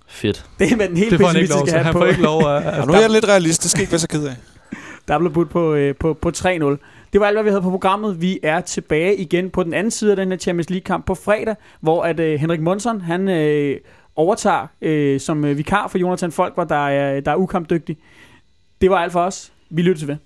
Fedt. Det er med den helt Det får han ikke lov pessimistiske hat Han på. får ikke lov at... Og nu er jeg lidt realist. Det skal ikke være så ked af. Der blev budt på, øh, på, på 3-0. Det var alt, hvad vi havde på programmet. Vi er tilbage igen på den anden side af den her Champions League-kamp på fredag, hvor at øh, Henrik Monson, han øh, overtager øh, som øh, vikar for Jonathan Folk, hvor der er, der er ukampdygtig. Det var alt for os. Vi lytter til ved.